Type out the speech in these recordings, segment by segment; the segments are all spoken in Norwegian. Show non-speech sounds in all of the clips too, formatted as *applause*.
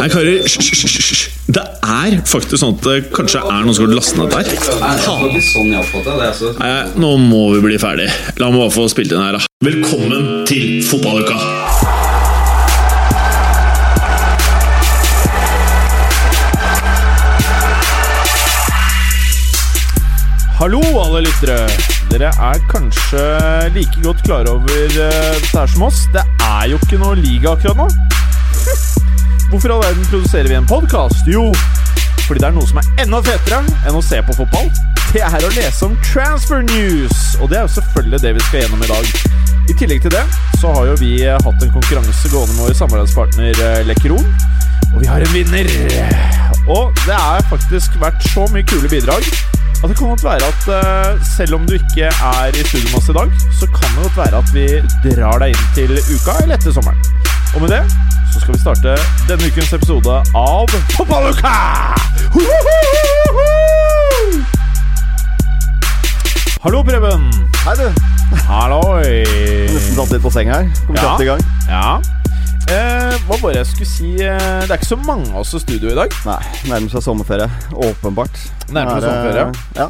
Nei, karer, hysj. Det er faktisk sånn at det kanskje er noen som har lastet ned der. Nei, nå må vi bli ferdig. La meg bare få spilt inn her, da. Velkommen til fotballuka! Hallo, alle lyttere. Dere er kanskje like godt klar over eh, dette her som oss. Det er jo ikke noe liga akkurat nå. Hvorfor i all verden produserer vi en podkast? Jo, fordi det er noe som er enda fetere enn å se på fotball. Det er å lese om transfer news, og det er jo selvfølgelig det vi skal gjennom i dag. I tillegg til det så har jo vi eh, hatt en konkurranse gående med vår samarbeidspartner eh, Lekkeron. Og vi har en vinner. Og det har faktisk vært så mye kule bidrag at det kan godt være at eh, selv om du ikke er i studio med oss i dag, så kan det godt være at vi drar deg inn til uka eller etter sommeren. Og med det så skal vi starte denne ukens episode av Fotballuka! Hallo, Preben. Hei, du. Halloi. Nesten tatt litt på senga her. Kom Ja. kjapt i gang. Ja. Eh, hva var det jeg skulle si? Eh, det er ikke så mange av oss i studio i dag. Nei, nærmer seg sommerferie. Åpenbart. Nærmer seg er, sommerferie. Ja.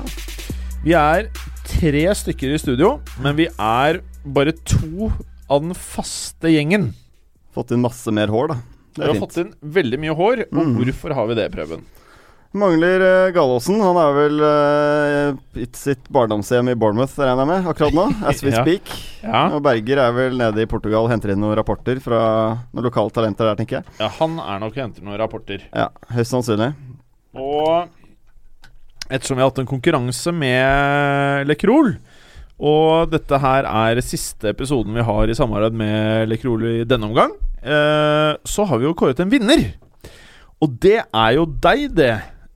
Vi er tre stykker i studio, men vi er bare to av den faste gjengen. Fått inn masse mer hår, da. Vi har fint. fått inn veldig mye hår, og Mm. hvorfor har vi det, Preben? Mangler uh, Gallåsen. Han er vel uh, i sitt barndomshjem i Bournemouth, regner jeg med, akkurat nå. *laughs* As we Ja. speak. Ja, Og Berger er vel nede i Portugal og henter inn noen rapporter fra noen lokale talenter der, tenker jeg. ja han er nok og henter noen rapporter. Ja, Høyst sannsynlig. Og ettersom vi har hatt en konkurranse med Lekrol, og dette her er siste episoden vi har i samarbeid med Lekrol i denne omgang, eh, så har vi jo kåret en vinner. Og det er jo deg, det.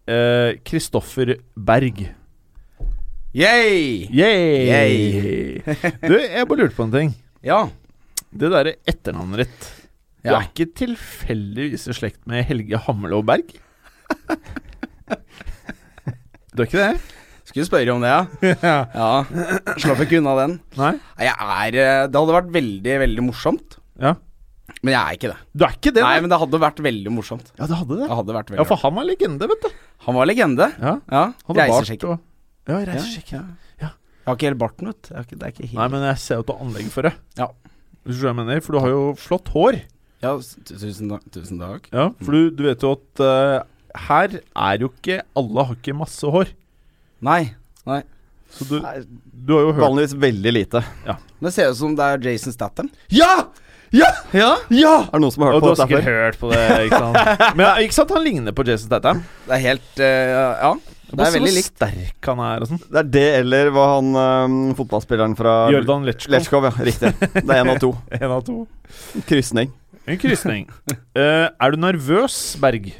eh, Kristoffer Berg. Yay! Yay! Yay. *laughs* du, jeg bare lurte på en ting. Ja. Det derre etternavnet ditt Du Ja. er ikke tilfeldigvis i slekt med Helge Hammelov Berg? *laughs* Du er ikke det? Skulle spørre om det, *laughs* ja. ja. Slapp ikke unna den. Nei? Jeg er eh, Det hadde vært veldig, veldig morsomt. Ja. Men jeg er ikke det. Du er ikke det? Nei, men det hadde vært veldig morsomt. Ja, det hadde det. Det hadde vært Ja, for han var legende, vet du. Han var legende. Ja, Ja. bart og Ja, reisesjekken. Ja, Ja. Jeg har ikke helt barten, vet du. Ikke- helt Nei, men jeg ser jo at du har anlegg for det. Ja. Hvis du jeg mener. For du har jo flott hår. Ja, tusen, takk- tusen takk. Ja, For du, du vet jo at uh, her er jo ikke Alle har ikke masse hår. Nei. Så du, Nei, du har jo hørt Vanligvis veldig lite. Det ser ut som det er Jason Statham. Ja! Ja! Ja. Ja! Er det noen som har Og hørt du på har det? sikkert hørt på det, ikke sant? *laughs* Men ikke sant, han ligner på Jason Statham. Det er helt eh, Ja. Det er veldig likt. Hvor sterk han er og sånn. Det er det eller hva han eh, fotballspilleren fra Jordan Letchkov. Letchkov, ja. Riktig. Det er én av to. En av to. Krysning. *laughs* En krysning. Eh, er du nervøs, Berg?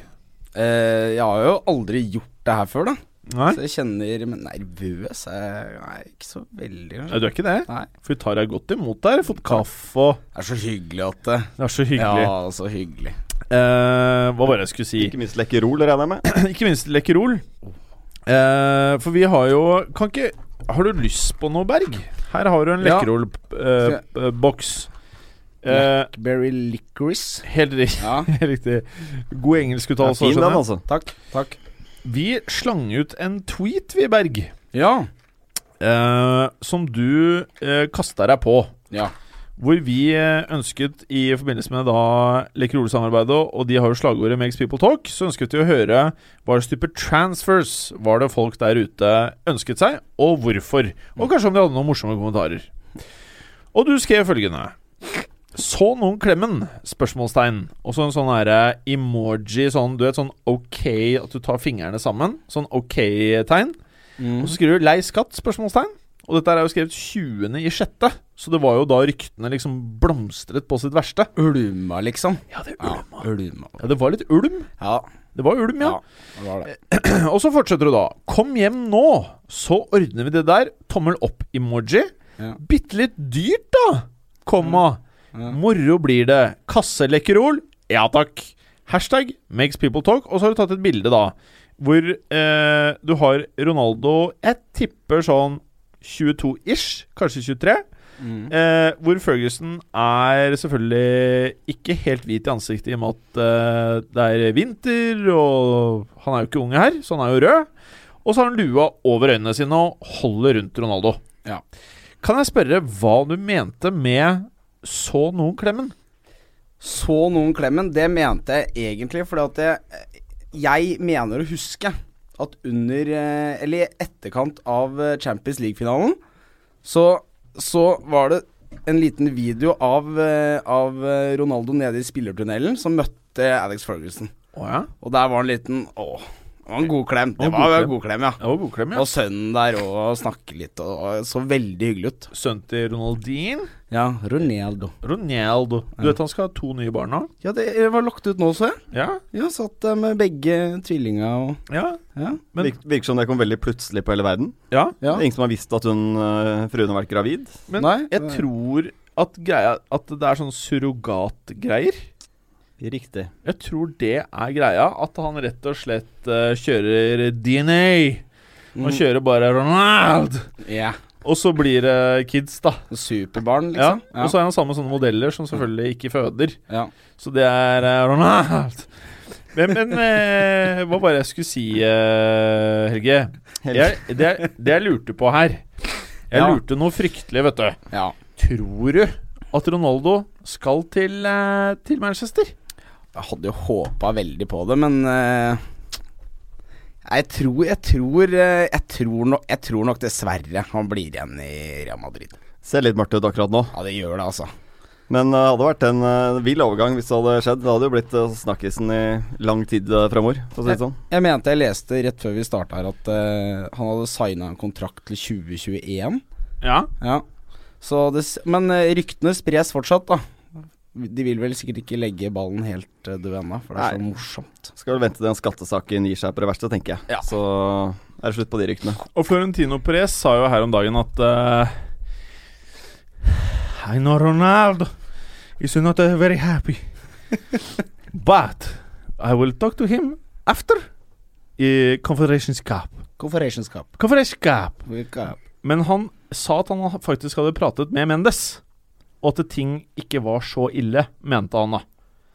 Eh, jeg har jo aldri gjort det her før, da. Nei? Så jeg kjenner Men nervøs er jeg er ikke så veldig, Ja, du er ikke det? Nei. For vi tar deg godt imot der. Fått kaffe og Det er så hyggelig at det Det er så hyggelig. Ja, så hyggelig. Eh, hva var det jeg skulle si? Ikke minst Lekkerol, regner jeg med. *clears throat* ikke minst Lekkerol. Eh, for vi har jo Kan ikke Har du lyst på noe, Berg? Her har du en Ja. Lekkerol-boks. Eh, Blackberry licorice. helt, riktig. Ja, *laughs* helt riktig. God engelskuttalelse. fin den, skjønner jeg. altså. takk. Takk. Vi slang ut en tweet, vi, Berg, Ja. eh, som du eh, kasta deg på. Ja. Hvor vi eh, ønsket, i forbindelse med da Lekkerol-samarbeidet, og de har jo slagordet 'Makes people talk', så ønsket vi å høre hva slags type transfers var det folk der ute ønsket seg, og hvorfor. Og kanskje om de hadde noen morsomme kommentarer. Og du skrev følgende Så noen klemmen? Spørsmålstegn. Og så en sånn herre emoji, sånn du vet, sånn ok At du tar fingrene sammen. Sånn ok-tegn. Mm. Og så skriver du 'lei skatt?' spørsmålstegn. Og dette er jo skrevet 20. i sjette, så det var jo da ryktene liksom blomstret på sitt verste. Ulma, liksom. Ja, det Ja, ulma. Ja, det var litt ulm. Ja, Det var ulm, ja. ja. Det var det. *clears throat* Og så fortsetter du da. 'Kom hjem nå, så ordner vi det der'. Tommel opp-emoji. Ja. Bitte litt dyrt, da. Komma. Ja. Moro blir det. Kasselekkerol? Ja takk. Hashtag makes people talk. Og så har du tatt et bilde, da, hvor eh, du har Ronaldo Jeg tipper sånn 22-ish, kanskje 23. Eh, hvor Ferguson er selvfølgelig ikke helt hvit i ansiktet i og med at eh, det er vinter, og han er jo ikke unge her, så han er jo rød. Og så har han lua over øynene sine og holder rundt Ronaldo. Ja. Kan jeg spørre hva du mente med 'så noen klemmen'? Så noen klemmen, det mente jeg egentlig fordi at jeg, jeg mener å huske at under eh, Eller i etterkant av eh, Champions League-finalen, så, så var det en liten video av, eh, av Ronaldo nede i spillertunnelen som møtte Alex Ferguson. Oh, ja? Og der var en liten Å, det var en god klem. Det Det var god en god klem, ja. Det var godklem, ja. Og sønnen der og snakke litt, og, og så veldig hyggelig ut. Sønnen til Ronaldin. Ja, Ronaldo. Ronaldo. Du vet han skal ha to nye barn nå? Ja, det var lagt ut nå, så jeg. Ja. Ja, satt der med begge tvillinga og Ja. Ja. Men- Virker, som det kom veldig plutselig på hele verden. ja. Det ja. er ingen som har visst at hun, øh, fruen har vært gravid. Men Nei, jeg det- tror at greia At det er sånn surrogatgreier. Riktig. Jeg tror det er greia. At han rett og slett uh, kjører DNA. Han Mm. kjører bare Ronald. Yeah. Og så blir det kids, da. Superbarn, Ja. liksom. Og så er han sammen med sånne modeller som selvfølgelig ikke føder. ja. Så det er uh, Ronald. Men, men eh, hva var det jeg skulle si, eh, Helge? Jeg, det, det jeg lurte på her Jeg Ja. lurte noe fryktelig, vet du. ja. Tror du at Ronaldo skal til, eh, til Manchester? Jeg hadde jo håpa veldig på det, men uh, jeg tror Jeg tror eh, jeg tror, nok, jeg tror nok dessverre han blir igjen i Real Madrid. Ser litt mørkt ut akkurat nå. Ja, det gjør det, altså. Men det hadde vært en uh, vill overgang hvis det hadde skjedd. Det hadde jo blitt uh, snakkisen i lang tid uh, framover, for å si det sånn. Jeg mente jeg leste rett før vi starta her at uh, han hadde signa en kontrakt til 2021. Ja. Ja. Så det, men eh, ryktene spres fortsatt, da. De vil vel sikkert ikke legge ballen helt uh, død ennå, for det er så morsomt. Skal vel vente til den skattesaken gir seg på det verste, tenker jeg. Ja. Så er det slutt på de ryktene. Og Florentino Perez sa jo her om dagen at uh, I know Ronaldo is not uh, very happy. *laughs* But I will talk to him after i Confederations Cup. Confederations Cup. Confederations Cup. Cup. Men han sa at han faktisk hadde pratet med Mendes, og at ting ikke var så ille, mente han da.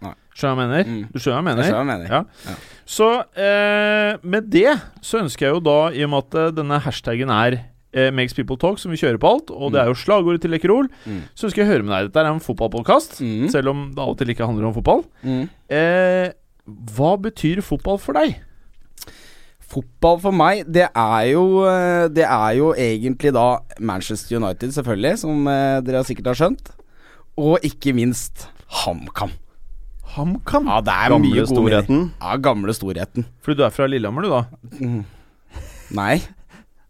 Nei. Skjønner hva jeg mener? Mm. Du skjønner hva jeg mener? Jeg skjønner jeg mener. Ja. Ja. Så eh, med det så ønsker jeg jo da, i og med at eh, denne hashtaggen er eh, Makes People Talk, som vi kjører på alt, og det er jo slagordet til Lekkerol, Mm. så ønsker jeg å høre med deg. Dette er en fotballpodkast, Mm. selv om det av og til ikke handler om fotball. Mm. Eh, hva betyr fotball for deg? Fotball for meg, det er jo eh, Det er jo egentlig da Manchester United, selvfølgelig, som eh, dere sikkert har skjønt. Og ikke minst HamKam. HamKam? Ja, det er Gamle mye gode minner. storheten. Ja, gamle storheten. Fordi du er fra Lillehammer, du, da? Mm. Nei.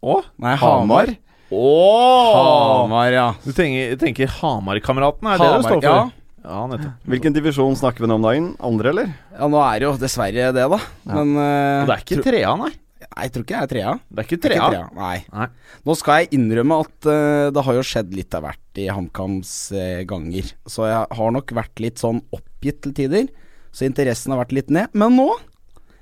Å? Nei, Hamar. Åh! Hamar, ja. Du tenker, tenker Hamar-kameratene, er det det står for? Ja, nettopp. Hvilken divisjon snakker vi nå om dagen? Andre, eller? ja, nå er det jo dessverre det, da. Men uh, Og det er ikke trea, nei. Nei, jeg tror ikke det er trea. Det er ikke Ikke trea. trea. Nei. Nei. Nå skal jeg innrømme at uh, det har jo skjedd litt av hvert i HamKams uh, ganger. Så jeg har nok vært litt sånn oppgitt til tider. Så interessen har vært litt ned. Men nå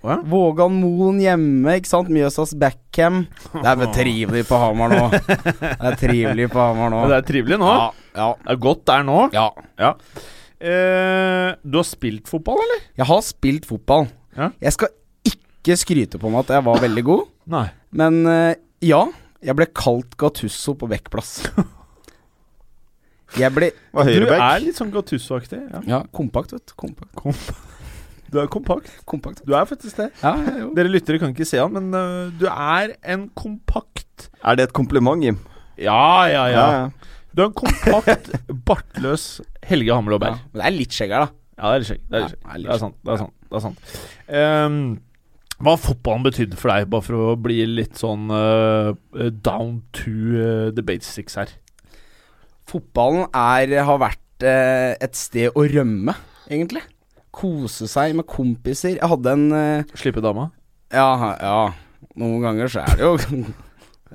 Hva? Vågan Moen hjemme, ikke sant. Mjøsas backham. Det er vel trivelig på Hamar nå. Det er trivelig på Hamar nå. Det er trivelig nå. Ja, ja, Det er godt der nå. ja. Ja. Uh, du har spilt fotball, eller? Jeg har spilt fotball. Ja. Jeg skal ikke skryte på meg at jeg var veldig god, Nei. men eh, ja. Jeg ble kalt Gattusso på backplass. Jeg ble *laughs* Du er litt sånn Gattusso-aktig. Ja. Ja, kompakt, vet du. Kompakt. Du er kompakt. kompakt. Du er faktisk det. Ja, ja. Dere lyttere kan ikke se han, men uh, du er en kompakt Er det et kompliment, Jim? Ja, ja, ja. ja. Du er en kompakt, bartløs Helge Ja, Hammelåberg. men det er litt skjegg her, da. Ja, det er litt skjegg. Det er, litt Ja, skjegg. det er det er sant. Det er sant. Det er sant. Ehm, hva har fotballen betydd for deg, bare for å bli litt sånn uh, down to uh, the basics her? Fotballen er, har vært uh, et sted å rømme, egentlig. Kose seg med kompiser. Jeg hadde en Slippe dama? Ja, ja. Noen ganger så er det jo *laughs*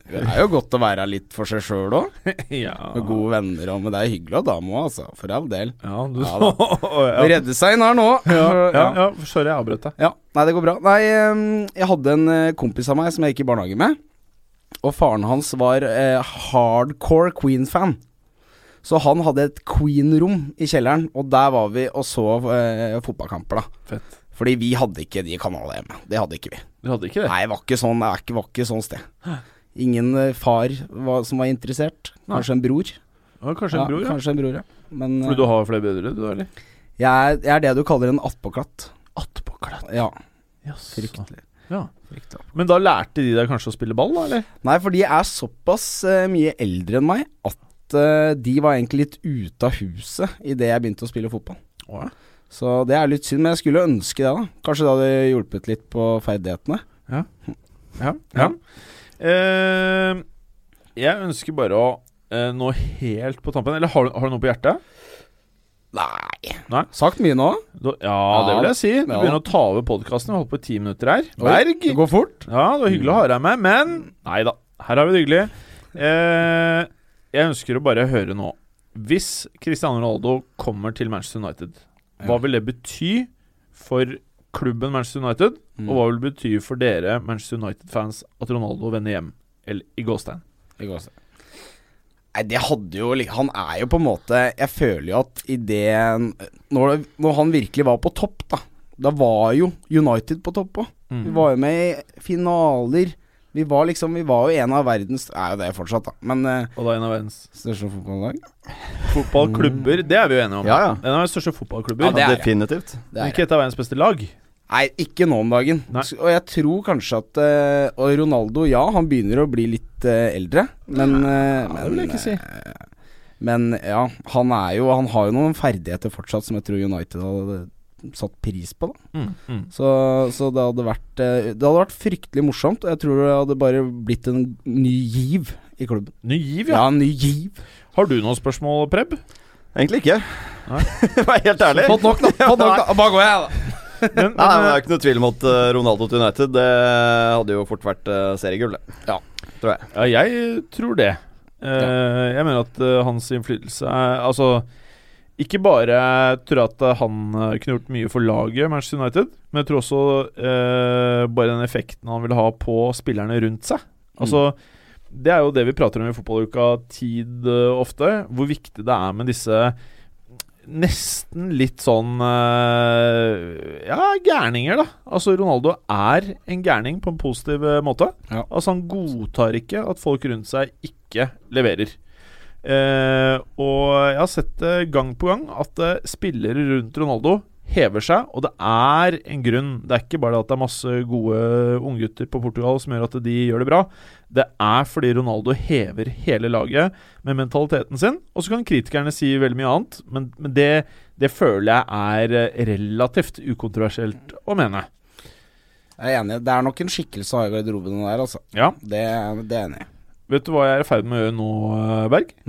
Det er jo godt å være litt for seg sjøl òg. *laughs* ja. Med gode venner og Men det er hyggelig å ha dame òg, altså. For all del. Ja, du Ja da. Å, Å redde seg inn her nå. ja, ja, ja. ja, sorry, jeg avbrøt deg. Ja, nei, det går bra. Nei, jeg hadde en eh, kompis av meg som jeg gikk i barnehage med. Og faren hans var eh, hardcore Queen-fan. Så han hadde et Queen-rom i kjelleren, og der var vi og så eh, fotballkamper, da. Fett. Fordi vi hadde ikke de kanalene hjemme. Det hadde ikke vi. Du hadde ikke det? Nei, det var ikke sånn, det var ikke, var ikke sånn sted. *gasps* Ingen eh, far var, som var interessert. Kanskje en bror. Ja, kanskje en bror, ja. Kanskje en bror, ja. Men Fordi eh, du har flere brødre, du, eller? jeg, er, jeg er det du kaller en attpåklatt. Attpåklatt. Ja, Yes. fryktelig. Ja. fryktelig. Men da lærte de deg kanskje å spille ball, da, eller? Nei, for de er såpass uh, mye eldre enn meg at uh, de var egentlig litt ute av huset idet jeg begynte å spille fotball. Oh, ja. Så det er litt synd, men jeg skulle ønske det, da. Kanskje det hadde hjulpet litt på ferdighetene. Ja. Ja. ja. Eh, jeg ønsker bare å uh, nå helt på tampen Eller har du, har du noe på hjertet? Nei. Nei. Sagt mye nå. Du, ja, det vil jeg si. Du Ja. begynner å ta over podkasten. Vi har holdt på i ti minutter her. Oi, Berg. Det går fort. Ja, det var hyggelig å ha deg med, men Nei da, her har vi det hyggelig. Uh, jeg ønsker å bare høre nå. Hvis Cristiano Ronaldo kommer til Manchester United, hva vil det bety for klubben Manchester United? Mm. Og hva vil det bety for dere Manchester United-fans at Ronaldo vender hjem eller i gåstein? I gåstein. Nei, det hadde jo Han er jo på en måte Jeg føler jo at i det når, når han virkelig var på topp, da Da var jo United på topp òg. Mm. Vi var jo med i finaler. Vi var liksom Vi var jo en av verdens Er jo det fortsatt, da. Men eh, Og da en av verdens største fotballag? fotballklubber, det er vi jo enige om. Ja, ja. En av verdens største fotballklubber. Ja, det er. Definitivt. Det er ikke et av verdens beste lag. Nei, ikke nå om dagen. Nei. Og jeg tror kanskje at eh, Og Ronaldo, ja, han begynner å bli litt eh, eldre, men Nei, det vil jeg ikke si. eh, Men ja, han er jo Han har jo noen ferdigheter fortsatt som jeg tror United hadde satt pris på. da Mm, mm. Så, så det hadde vært eh, Det hadde vært fryktelig morsomt, og jeg tror det hadde bare blitt en ny giv i klubben. Ny giv, Ja, ja. en ny giv. Har du noen spørsmål, Preb? Egentlig ikke. *laughs* Vær helt ærlig. Fått nok, da. *laughs* Fått nok, da. Bare går jeg, da. Men, Nei, men Det men, er ikke noe tvil om at eh, Ronaldo til United Det hadde jo fort vært uh, seriegull, det. Ja. Tror jeg. Ja, jeg tror det. Eh, Jeg mener at eh, hans innflytelse er Altså, ikke bare tror jeg at han eh, kunne gjort mye for laget Manchester United, men jeg tror også eh, bare den effekten han vil ha på spillerne rundt seg. Altså, det er jo det vi prater om i fotballuka tid eh, ofte, hvor viktig det er med disse Nesten litt sånn eh, Ja, gærninger, da. Altså, Ronaldo er en gærning på en positiv eh, måte. Ja. Altså, han godtar ikke at folk rundt seg ikke leverer. Eh, og jeg har sett det gang på gang at eh, spillere rundt Ronaldo hever seg, og det er en grunn. Det er ikke bare det at det er masse gode unggutter på Portugal som gjør at de gjør det bra. Det er fordi Ronaldo hever hele laget med mentaliteten sin. Og så kan kritikerne si veldig mye annet, men, men det, det føler jeg er eh, relativt ukontroversielt å mene. Jeg er enig. Det er nok en skikkelse å ha i garderoben der, altså. Ja. Det, det er jeg enig i. Vet du hva jeg er i ferd med å gjøre nå, Berg? Berg?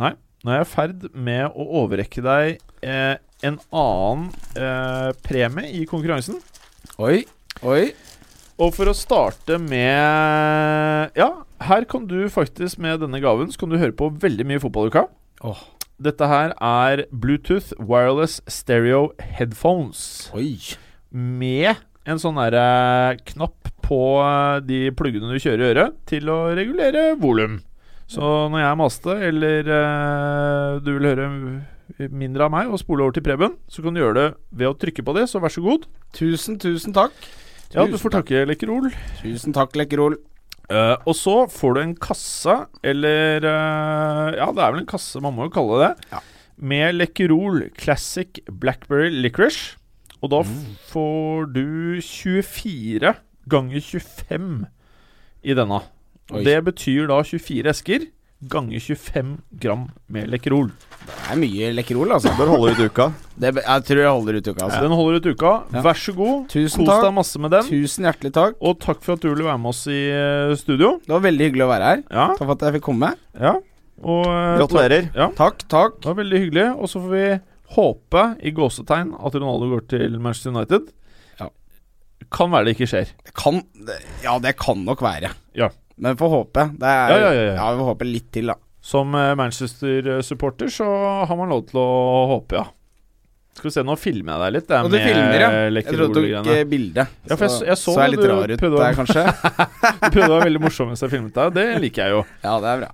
Nei? Nå er jeg i ferd med å overrekke deg eh, en annen eh, premie i konkurransen. Oi. Oi. Og for å starte med Ja, her kan du faktisk med denne gaven Så kan du høre på veldig mye fotball, Luka. Oh. Dette her er Bluetooth Wireless Stereo Headphones. Oi. Med en sånn derre knapp på eh, de pluggene du kjører i øret, til å regulere volum. Så når jeg maste, eller eh, du vil høre mindre av meg og spole over til Preben, så kan du gjøre det ved å trykke på det, så vær så god. Tusen, tusen takk. Ja, du får takke, Lekkerol. Tusen takk, Lekkerol. Uh, og så får du en kasse, eller uh, Ja, det er vel en kasse, man må jo kalle det. Ja. Med Lekkerol Classic Blackberry Licorice. Og da Mm. får du 24 ganger 25 i denne. Oi. det betyr da 24 esker ganger 25 gram med Lekkerol. Det er mye Lekkerol, altså. Den holder ut uka. Det, jeg tror jeg holder ut uka, altså. Den holder ut uka. Vær så god. Tusen Kos takk. deg masse med den. Tusen hjertelig takk. Og takk for at du ville være med oss i eh, studio. Det var veldig hyggelig å være her. Ja, Takk for at jeg fikk komme. ja. Og eh, Gratulerer. Ja. Takk, takk. Det var veldig hyggelig. Og så får vi håpe, i gåsetegn, at Ronaldo går til Manchester United. Ja. Kan være det ikke skjer. Det kan Ja, det kan nok være. Ja. Men vi får håpe. Det er, Ja, ja, ja, vi får håpe litt til, da. Som eh, Manchester-supporter så har man lov til å håpe, ja. Skal vi se, nå filmer jeg deg litt. Det Og du filmer, ja. Jeg trodde du tok bilde. Ja, for jeg jeg så så jeg litt rar ut der, kanskje. *laughs* Du prøvde å være veldig morsom mens jeg filmet deg. Det liker jeg jo. *laughs* ja, det er bra.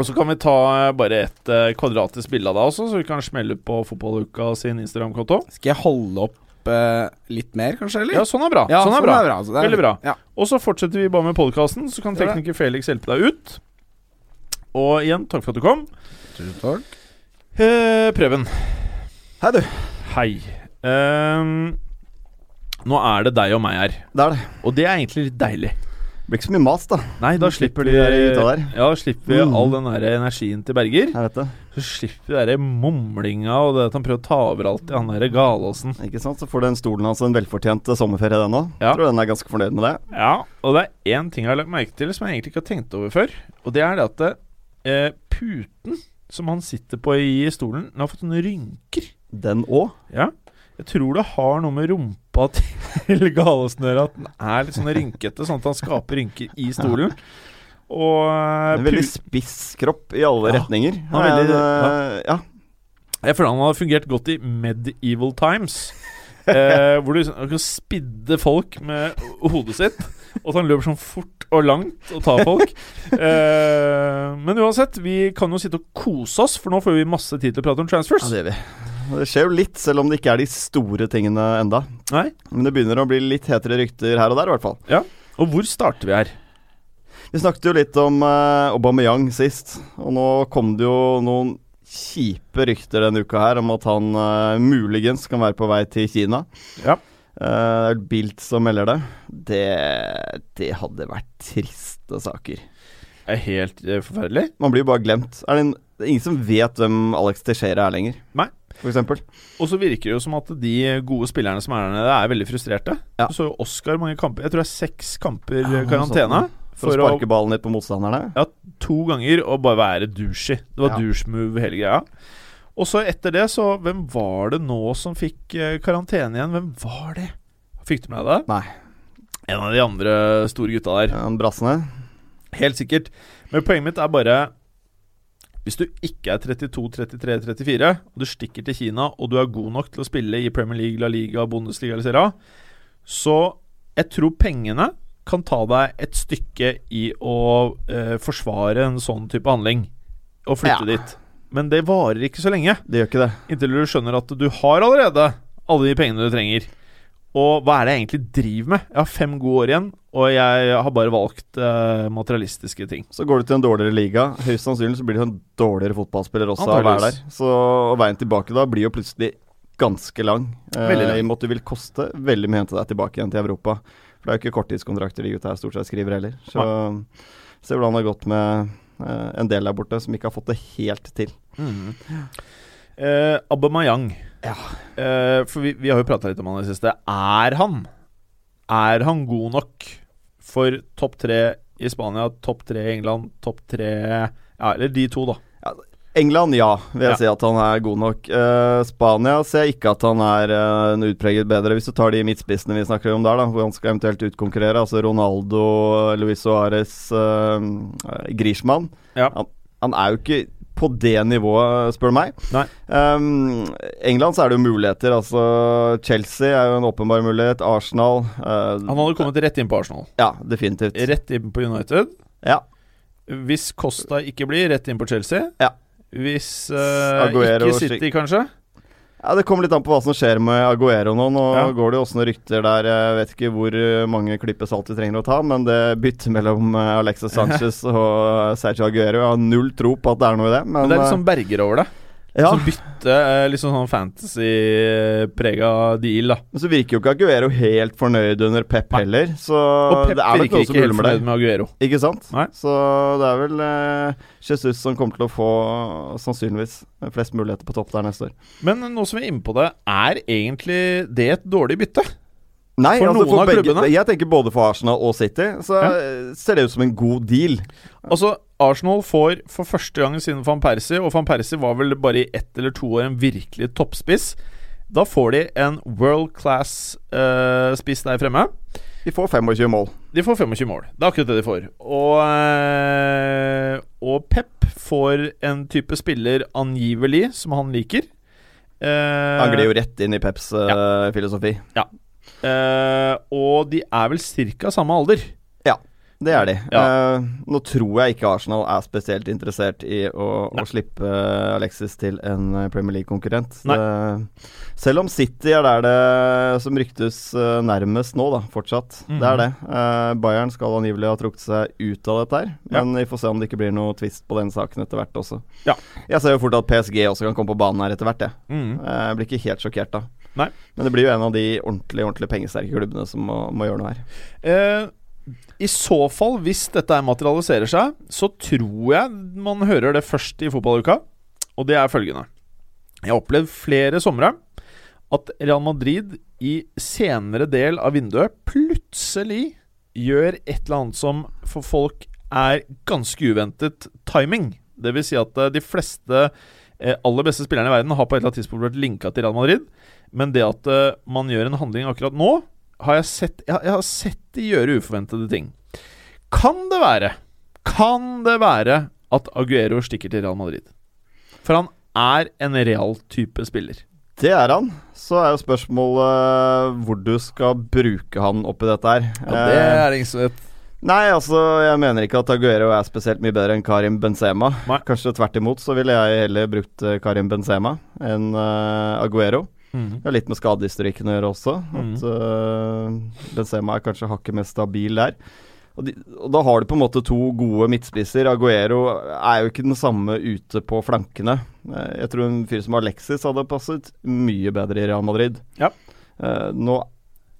Og så kan vi ta eh, bare et eh, kvadratisk bilde av deg også, så vi kan smelle på Fotballuka sin Instagram-konto. Skal jeg holde opp eh, litt mer, kanskje, eller? Ja, sånn er bra. Ja, sånn er bra. altså, er- Veldig bra. Ja. Og så fortsetter vi bare med podkasten, så kan tekniker Felix hjelpe deg ut. Og igjen, takk for at du kom. Tusen takk. Eh, Preben. Hei, du. Hei. Um, nå er det deg og meg her, Det er det. og det er egentlig litt deilig. Det blir ikke så mye mas, da. Nei, da Slipper slipper de der gutta der. Ja, da slipper vi Mm. all den der energien til Berger. Jeg vet det. Så slipper vi den mumlinga og det at han prøver å ta over alt i han der Galåsen. Ikke sant? Så får den stolen hans en velfortjent sommerferie, den òg. Ja. Tror den er ganske fornøyd med det. Ja, og det er én ting jeg har lagt merke til som jeg egentlig ikke har tenkt over før. Og det er det at eh, puten som han sitter på i stolen, den har fått noen rynker. Den òg. Ja. Jeg tror det har noe med rumpa *laughs* til Galåsen å gjøre, at den er litt sånn rynkete, sånn at han skaper rynker i stolen. Og eh, En veldig spiss kropp i alle Ja. retninger. Han er veldig- Eh, ja. Jeg føler han har fungert godt i medieval times. Eh, hvor du kan spidde folk med hodet sitt, og at han løper sånn fort og langt og tar folk. Eh, men uansett, vi kan jo sitte og kose oss, for nå får vi masse tid til å prate om transfers. ja, det gjør vi. Det skjer jo litt, selv om det ikke er de store tingene enda. Nei? Men det begynner å bli litt hetere rykter her og der, i hvert fall. Og hvor starter vi her? Vi snakket jo litt om uh, Aubameyang sist, og nå kom det jo noen kjipe rykter denne uka her om at han uh, muligens kan være på vei til Kina. Ja. Uh, Bilt som melder det. Det, det hadde vært triste saker. Det er helt forferdelig. Man blir jo bare glemt. Er det, en, det er ingen som vet hvem Alex Teixeira er lenger, Nei. Og så virker det jo som at de gode spillerne som er der nede, er veldig frustrerte. Ja. Du så jo Oscar mange kamper. Jeg tror det er seks kamper Ja, karantene. For, å sparke ballen litt på motstanderne. Ja, to ganger og bare være douchey. Det var Ja. douche-move hele greia. Og så etter det, så Hvem var det nå som fikk eh, karantene igjen? Hvem var det? Fikk du med deg det? Nei. En av de andre store gutta der. Ja, brassene. Helt sikkert. Men poenget mitt er bare Hvis du ikke er 32, 33, 34, og du stikker til Kina, og du er god nok til å spille i Premier League, La Liga, Bundesliga eller Serie A, så jeg tror pengene kan ta deg et stykke i å eh, forsvare en sånn type handling og flytte Ja. dit. Men det varer ikke så lenge, Det gjør ikke det. inntil du skjønner at du har allerede alle de pengene du trenger. Og hva er det jeg egentlig driver med? Jeg har fem gode år igjen, og jeg har bare valgt eh, materialistiske ting. Så går du til en dårligere liga. Høyst sannsynlig så blir du en dårligere fotballspiller også av å være der. Så veien tilbake da blir jo plutselig ganske lang. Eh, I og med at det vil koste veldig mye å hente deg tilbake igjen til Europa. For det er jo ikke korttidskontrakter de gutta her stort sett skriver heller. Så se hvordan det har gått med eh, en del der borte som ikke har fått det helt til. Eh, Aubameyang. Ja. Eh, for vi, vi har jo prata litt om han i det siste. Er han Er han god nok for topp tre i Spania, topp tre i England, topp tre Ja, eller de to, da. England, ja, vil jeg Ja. si at han er god nok. Uh, Spania ser jeg ikke at han er uh, en utpreget bedre, hvis du tar de midtspissene vi snakker om der, da, hvor han skal eventuelt utkonkurrere. Altså Ronaldo, Luis Suárez, uh, Griezmann. Ja. Han, han er jo ikke på det nivået, spør du meg. Nei. Um, England så er det jo muligheter. Altså Chelsea er jo en åpenbar mulighet. Arsenal Han hadde kommet rett inn på Arsenal. Ja, definitivt. Rett inn på United. Ja. Hvis Costa ikke blir, rett inn på Chelsea. Ja. Hvis uh, ikke City, kanskje. Ja, Det kommer litt an på hva som skjer med Aguero nå. Nå Ja. går det jo også noen rykter der. Jeg vet ikke hvor eh, mange klyper salt vi trenger å ta, men det byttet mellom eh, Alexis *laughs* Sanchez og Sergio Aguero Jeg har null tro på at det er noe i det. Men, Men det er litt sånn Berger over det. Ja. Som bytte eh, litt sånn fantasy-prega deal, da. Men så virker jo ikke Aguero helt fornøyd under Pep Nei. heller. Så Og Pep det er vel virker noe som ikke helt fornøyd der. med Aguero. Ikke sant? Nei. Så det er vel eh, Jesus som kommer til å få sannsynligvis flest muligheter på topp der neste år. Men nå som vi er inne på det, er egentlig det et dårlig bytte? Nei, For altså noen av begge, klubbene? Jeg tenker både for Arsenal og City, så Ja. ser det ut som en god deal. Altså, Arsenal får for første gang siden van Persie, og van Persie var vel bare i ett eller to år en virkelig toppspiss. Da får de en world class-spiss der fremme. De får 25 mål. De får 25 mål. Det er akkurat det de får. Og, uh, og Pep får en type spiller angivelig som han liker. Uh, Han glir jo rett inn i Peps ja. filosofi. Eh, og de er vel ca. samme alder. Ja. det er de. Ja. Eh, nå tror jeg ikke Arsenal er spesielt interessert i å, å slippe Alexis til en eh, Premier League-konkurrent. Selv om City er der det som ryktes eh, nærmest nå, da, fortsatt. Mm. Det er det. Eh, Bayern skal angivelig ha trukket seg ut av dette her, men vi får se om det ikke blir noe twist på den saken etter hvert også. Ja. Jeg ser jo fort at PSG også kan komme på banen her etter hvert, jeg. Mm. Eh, Jeg blir ikke helt sjokkert da. Nei. Men det blir jo en av de ordentlig ordentlig pengesterke klubbene som må, må gjøre noe her. Eh, I så fall, hvis dette materialiserer seg, så tror jeg man hører det først i fotballuka. Og det er følgende. Jeg har opplevd flere somre at Real Madrid i senere del av vinduet plutselig gjør et eller annet som for folk er ganske uventet timing. Det vil si at eh, de fleste eh, aller beste spillerne i verden har på et eller annet tidspunkt vært linka til Real Madrid. Men det at eh, man gjør en handling akkurat nå, har jeg sett Jeg, jeg har sett de gjøre uforventede ting. Kan det være Kan det være at Aguero stikker til Real Madrid? For han er en real type spiller. Det er han. Så er jo spørsmålet hvor du skal bruke han oppi dette her. Ja, det er ingen som vet. Nei, altså, jeg mener ikke at Aguero er spesielt mye bedre enn Karim Benzema. Nei. Kanskje tvert imot så ville jeg heller brukt eh, Karim Benzema enn eh, Aguero. Mhm. Det har litt med skadehistorikken å gjøre også. Mhm. At uh, Benzema er kanskje hakket mest stabil der. Og, de, og Da har du på en måte to gode midtspisser. Aguero er jo ikke den samme ute på flankene. Eh, Jeg tror en fyr som Alexis hadde passet mye bedre i Real Madrid. Ja. Uh, nå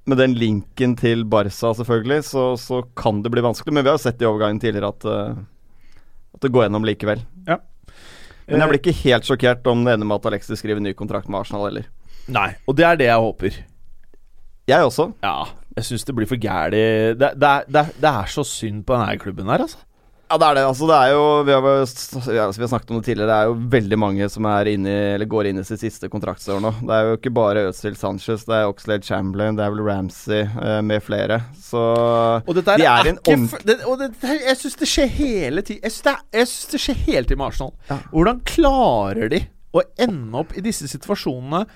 med den linken til Barca, selvfølgelig, så, så kan det bli vanskelig. Men vi har jo sett i overgangen tidligere at, uh, at det går gjennom likevel. Ja. Men jeg blir ikke helt sjokkert om det ender med at Alexis skriver ny kontrakt med Arsenal heller. Nei, og det er det jeg håper. Jeg også. Ja, jeg syns det blir for gæli det, det, det, det er så synd på denne klubben her, altså. Ja, det er det. Altså, det er jo Vi har, vi har snakket om det tidligere. Det er jo veldig mange som er inne eller går inn i sitt siste kontraktsår nå. Det er jo ikke bare Özil Sanchez, det er Oxlade Chamberlain, det er vel Ramsey eh, med flere. Så Og dette De er, er en det, jeg syns det skjer hele tiden. Jeg syns det, er- skjer hele tiden med Arsenal. Ja. Hvordan klarer de å ende opp i disse situasjonene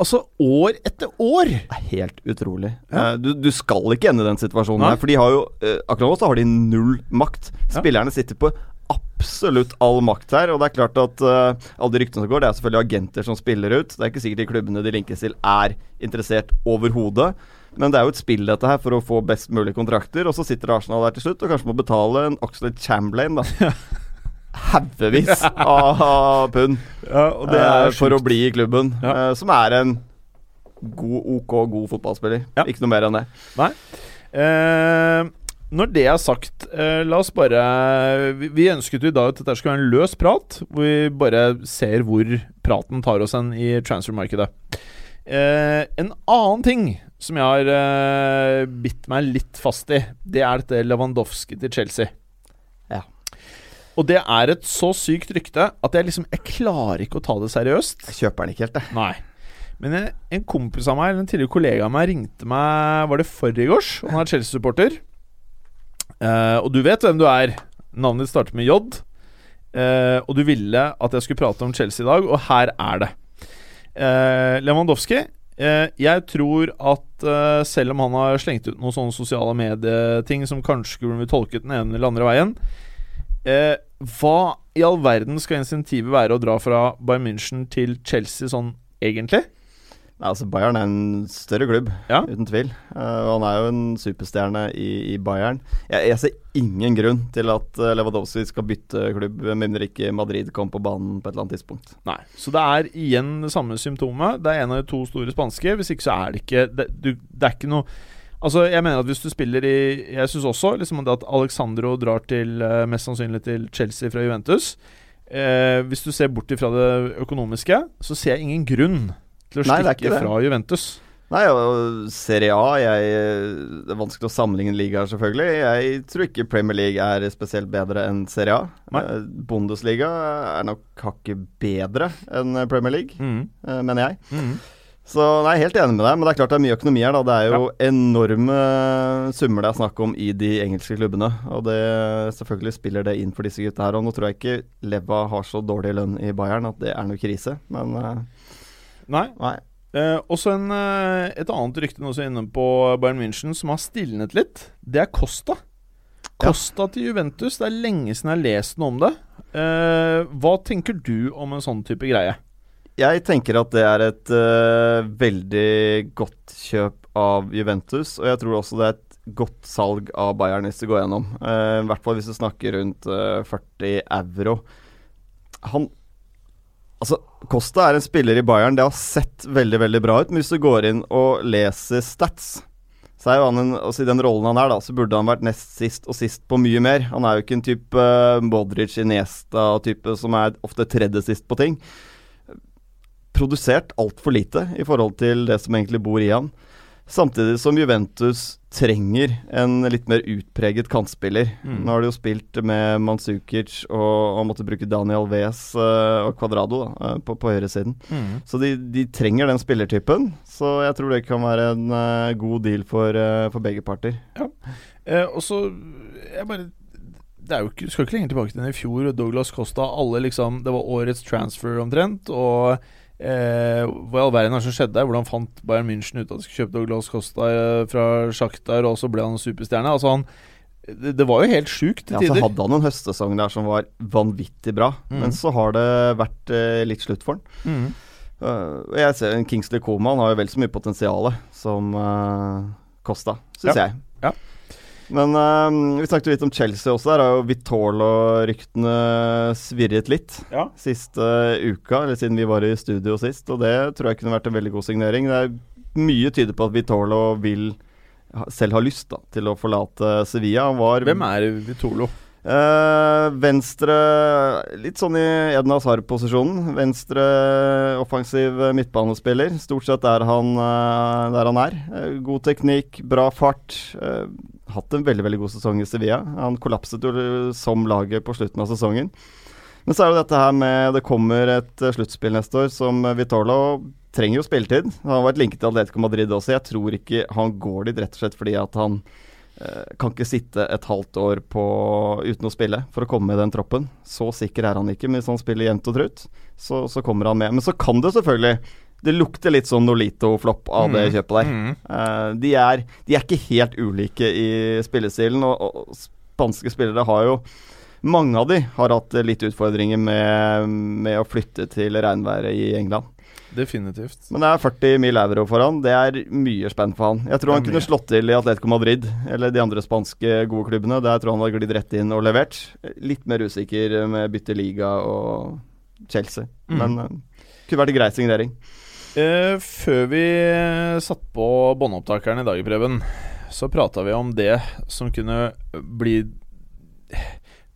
altså år etter år? helt utrolig. Ja. Eh, du, du skal ikke ende i den situasjonen Nei. her, for de har jo eh, Akkurat nå så har de null makt. Ja. Spillerne sitter på absolutt all makt her, og det er klart at uh, alle de ryktene som går, det er selvfølgelig agenter som spiller ut. Det er ikke sikkert de klubbene de linkes til er interessert overhodet. Men det er jo et spill dette her for å få best mulig kontrakter, og så sitter Arsenal der til slutt og kanskje må betale en Oxlade Chamberlain, da. *laughs* *laughs* Haugevis av pund Ja, og eh, for å bli i klubben, Ja. eh, som er en god, ok, god fotballspiller. Ja. Ikke noe mer enn det. Nei. Eh, når det er sagt, eh, la oss bare vi, vi ønsket jo i dag at dette skulle være en løs prat, hvor vi bare ser hvor praten tar oss hen i transfermarkedet. Eh, en annen ting som jeg har eh, bitt meg litt fast i, det er dette Lewandowski til Chelsea. Og det er et så sykt rykte at jeg liksom Jeg klarer ikke å ta det seriøst. Jeg kjøper den ikke helt, jeg. Nei. Men en, en kompis av meg, eller en tidligere kollega av meg, ringte meg Var det forgårs? Han er Chelsea-supporter. Uh, og du vet hvem du er. Navnet ditt starter med J. Uh, og du ville at jeg skulle prate om Chelsea i dag, og her er det. Uh, Lewandowski. jeg tror at selv om han har slengt ut noen sånne sosiale medieting som kanskje skulle bli tolket den ene eller andre veien eh, Hva i all verden skal insentivet være å dra fra Bayern München til Chelsea sånn egentlig? Nei, altså Bayern er en større klubb, Ja. uten tvil. Uh, og han er jo en superstjerne i, i Bayern. Jeg, jeg ser ingen grunn til at uh, Lewandowski skal bytte klubb, med mindre ikke Madrid kom på banen på et eller annet tidspunkt. Nei. Så det er igjen det samme symptomet. Det er en av de to store spanske. Hvis ikke så er det ikke Det, du, det er ikke noe Altså, jeg mener at hvis du spiller i Jeg syns også liksom at Alexandro drar til eh, Mest sannsynlig til Chelsea fra Juventus. Eh, hvis du ser bort ifra det økonomiske, så ser jeg ingen grunn til å Nei, stikke fra Juventus. Nei, og Serie A jeg, Det er vanskelig å sammenligne ligaer, selvfølgelig. Jeg tror ikke Premier League er spesielt bedre enn Serie A. Nei. Eh, Bundesliga er nok hakket bedre enn Premier League, Mm. eh, mener jeg. Mm. Så nei, helt enig med deg, men det er klart det er mye økonomi her. da Det er jo enorme summer det er snakk om i de engelske klubbene. Og det selvfølgelig spiller det inn for disse gutta her. Og nå tror jeg ikke Leva har så dårlig lønn i Bayern at det er noe krise, men eh, Nei. nei. Eh, også en, eh, et annet rykte nå som er inne på Bayern München, som har stilnet litt. Det er Costa. Costa til Juventus, det er lenge siden jeg har lest noe om det. Eh, hva tenker du om en sånn type greie? Jeg tenker at det er et uh, veldig godt kjøp av Juventus, og jeg tror også det er et godt salg av Bayern hvis det går gjennom. Eh, I hvert fall hvis du snakker rundt uh, 40 euro. Han Altså, Costa er en spiller i Bayern. Det har sett veldig veldig bra ut. Men hvis du går inn og leser stats, så er jo han en, altså I den rollen han er, da, så burde han vært nest sist og sist på mye mer. Han er jo ikke en type uh, Modric Iniesta-type som er ofte tredje sist på ting. Produsert altfor lite i forhold til det som egentlig bor i han. Samtidig som Juventus trenger en litt mer utpreget kantspiller. Mm. Nå har de jo spilt med Manzukic og, og måtte bruke Daniel Wes uh, og Cuadrado da, uh, på, på høyresiden. Mm. Så de, de trenger den spillertypen. Så jeg tror det kan være en uh, god deal for, uh, for begge parter. Eh, og så Jeg bare det er jo ikke, skal ikke lenger tilbake til den i fjor. Douglas Costa alle liksom, Det var årets transfer omtrent. Og eh, hva i all verden er det som skjedde der? Hvordan fant Bayern München ut at de skulle kjøpe Douglas Costa eh, fra Shakhtar, og så ble han superstjerne? Altså han det, det var jo helt sjukt til Ja, så hadde han en høstsesong der som var vanvittig bra, Mm. men så har det vært eh, litt slutt for han. Mm. Uh, jeg ser en Kingsley Coman har jo vel så mye potensial som uh, Costa, syns Ja. jeg. Ja. Men uh, vi snakket litt om Chelsea også. Der har jo Vitolo-ryktene svirret litt Ja. siste uka, eller siden vi var i studio sist, og det tror jeg kunne vært en veldig god signering. Det er mye tyder på at Vitolo vil selv har lyst da, til å forlate Sevilla. Han var Hvem er Vitolo? Eh, venstre Litt sånn i Eden Hazard-posisjonen. Venstre offensiv midtbanespiller. Stort sett der han, eh, der han er. Eh, god teknikk, bra fart. Hatt en veldig veldig god sesong i Sevilla. Han kollapset jo som laget på slutten av sesongen. Men så er det dette her med Det kommer et eh, sluttspill neste år som eh, Vitolo trenger jo spilletid. Han har vært linket til Atletico Madrid også. Jeg tror ikke han går dit rett og slett fordi at han eh, kan ikke sitte et halvt år på, uten å spille for å komme med den troppen. Så sikker er han ikke, men hvis han spiller jevnt og trutt, så, så kommer han med. Men så kan det selvfølgelig Det lukter litt sånn Nolito-flopp av det kjøpet der. Mm. Uh, de, er, de er ikke helt ulike i spillestilen, og, og spanske spillere har jo Mange av de har hatt litt utfordringer med, med å flytte til regnværet i England. Definitivt. Men det er 40 mil euro for han. Det er mye spenn for han. Jeg tror han kunne slått til i Atletico Madrid eller de andre spanske gode klubbene. Der tror han hadde glidd rett inn og levert. Litt mer usikker med bytte liga og Chelsea. Mm. Men uh, kunne vært en grei signering. Eh, før vi satte på båndopptakeren i dag, Preben, så prata vi om det som kunne bli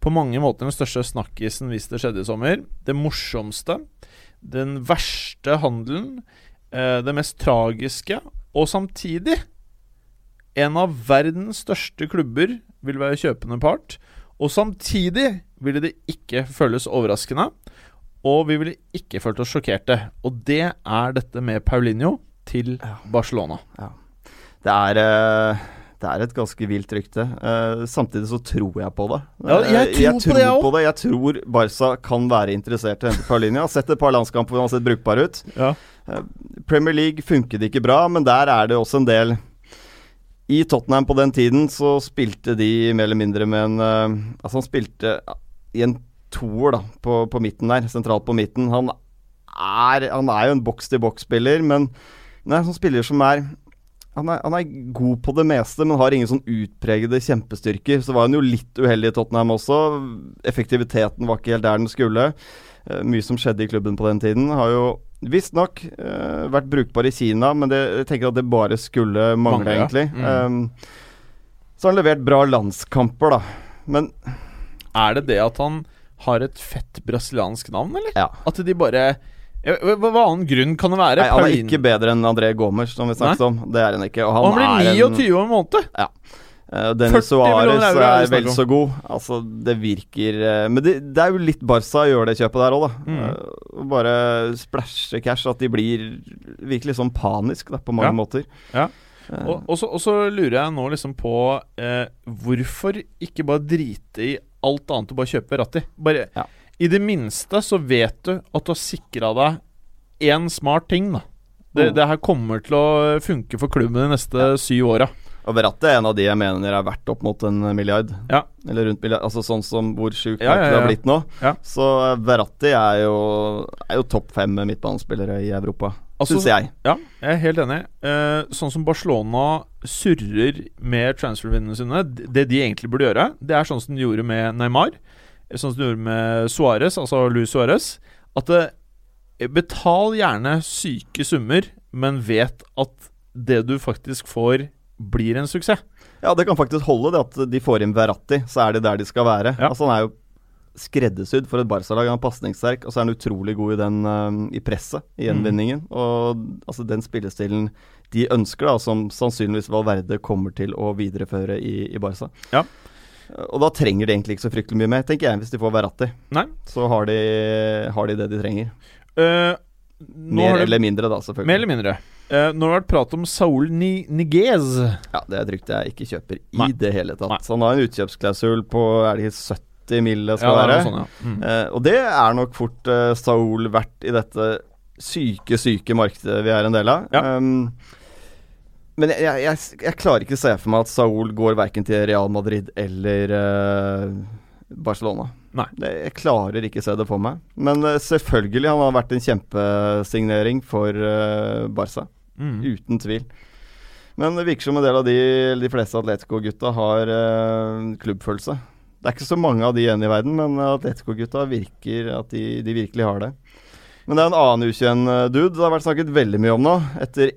på mange måter den største snakkisen hvis det skjedde i sommer. Det morsomste. Den verste handelen. uh, det mest tragiske. Og samtidig en av verdens største klubber vil være kjøpende part. Og samtidig ville det ikke føles overraskende. Og vi ville ikke følt oss sjokkerte. Og det er dette med Paulinho til Barcelona. Det er eh, det er et ganske vilt rykte. Eh, samtidig så tror jeg på det. Ja, jeg Eh, tror på det, jeg på det. Jeg tror Barca kan være interessert i å hente Paulinho. Har sett et par landskamper hvor han har sett brukbar ut. Ja. Premier League funket ikke bra, men der er det også en del I Tottenham på den tiden så spilte de mer eller mindre med en Altså, han spilte i en toer, da, på, på midten der, sentralt på midten. Han er, han er jo en boks-til-boks-spiller, men han er en sånn spiller som er han er, han er god på det meste, men har ingen sånn utpregede kjempestyrker. Så var han jo litt uheldig i Tottenham også. Effektiviteten var ikke helt der den skulle. Uh, mye som skjedde i klubben på den tiden. Har jo visstnok uh, vært brukbar i Kina, men det, jeg tenker at det bare skulle mangle, Mangle, egentlig. Mm. Um, så har han levert bra landskamper, da. Men Er det det at han har et fett brasiliansk navn, eller? ja. At de bare Hva, hva annen grunn kan det være? Nei, han er Paulin- ikke bedre enn André Gomes, som vi snakket om. Det er han ikke. Og han, Og han blir er en 29 om en måned! Eh, Dennis Suárez er er vel så god. Altså, det virker uh, Men det, det er jo litt Barca å gjøre det kjøpet der òg, da. Mm. Uh, bare splæsje cash. At de blir virkelig sånn panisk, da, på mange Ja. måter. Ja. Og, og, så, og så lurer jeg nå liksom på Hvorfor ikke bare drite i alt annet du bare kjøper ratt i. Bare Ja. I det minste så vet du at du har sikra deg én smart ting, da. Det, Mm. det her kommer til å funke for klubben de neste syv åra. Og rattet er en av de jeg mener er verdt opp mot en milliard. Ja. Eller rundt milliard. Altså sånn som hvor sjukt Ja, ja, det har blitt nå. Ja. Så eh, Verratti er jo, er jo topp fem midtbanespillere i Europa, Altså, syns jeg. Ja, jeg er helt enig. Eh, sånn som Barcelona surrer med transfervinnene sine, det de egentlig burde gjøre, det er sånn som de gjorde med Neymar, eh, sånn som de gjorde med Suárez, altså Luis Suárez, at det, betal gjerne syke summer, men vet at det du faktisk får, blir en suksess. Ja, det kan faktisk holde, det at de får inn Verratti, så er det der de skal være. Ja. Altså Han er jo skreddersydd for et Barca-lag. Han er pasningssterk, og så er han utrolig god i den uh, i presset, i gjenvinningen. Og altså den spillestilen de ønsker, da, som sannsynligvis Valverde kommer til å videreføre i, i Barca. Ja. Og da trenger de egentlig ikke så fryktelig mye mer, tenker jeg, hvis de får Verratti. Nei. Så har de, har de det de trenger. Uh, Mer det- eller mindre, da, selvfølgelig. Mer eller mindre. Uh, nå har det vært prat om Saul Ni Niguez. Ja, det er et rykte jeg ikke kjøper Nei. i det hele tatt. Nei. Så han har en utkjøpsklausul på er det ikke 70 mil det skal Ja, være. sånn, ja. Mm. Eh, og det er nok fort eh, Saul verdt i dette syke, syke markedet vi er en del av. Ja. Um, men jeg, jeg, jeg, jeg klarer ikke å se for meg at Saul går verken til Real Madrid eller eh, Barcelona. Nei. Det, jeg klarer ikke å se det for meg. Men eh, selvfølgelig, han har vært en kjempesignering for eh, Barca. Mm. Uten tvil. Men det virker som en del av de, de fleste Atletico-gutta har eh, klubbfølelse. Det er ikke så mange av de igjen i verden, men Atletico-gutta virker at de, de virkelig har det. Men det er en annen ukjent eh, dude det har vært snakket veldig mye om nå, etter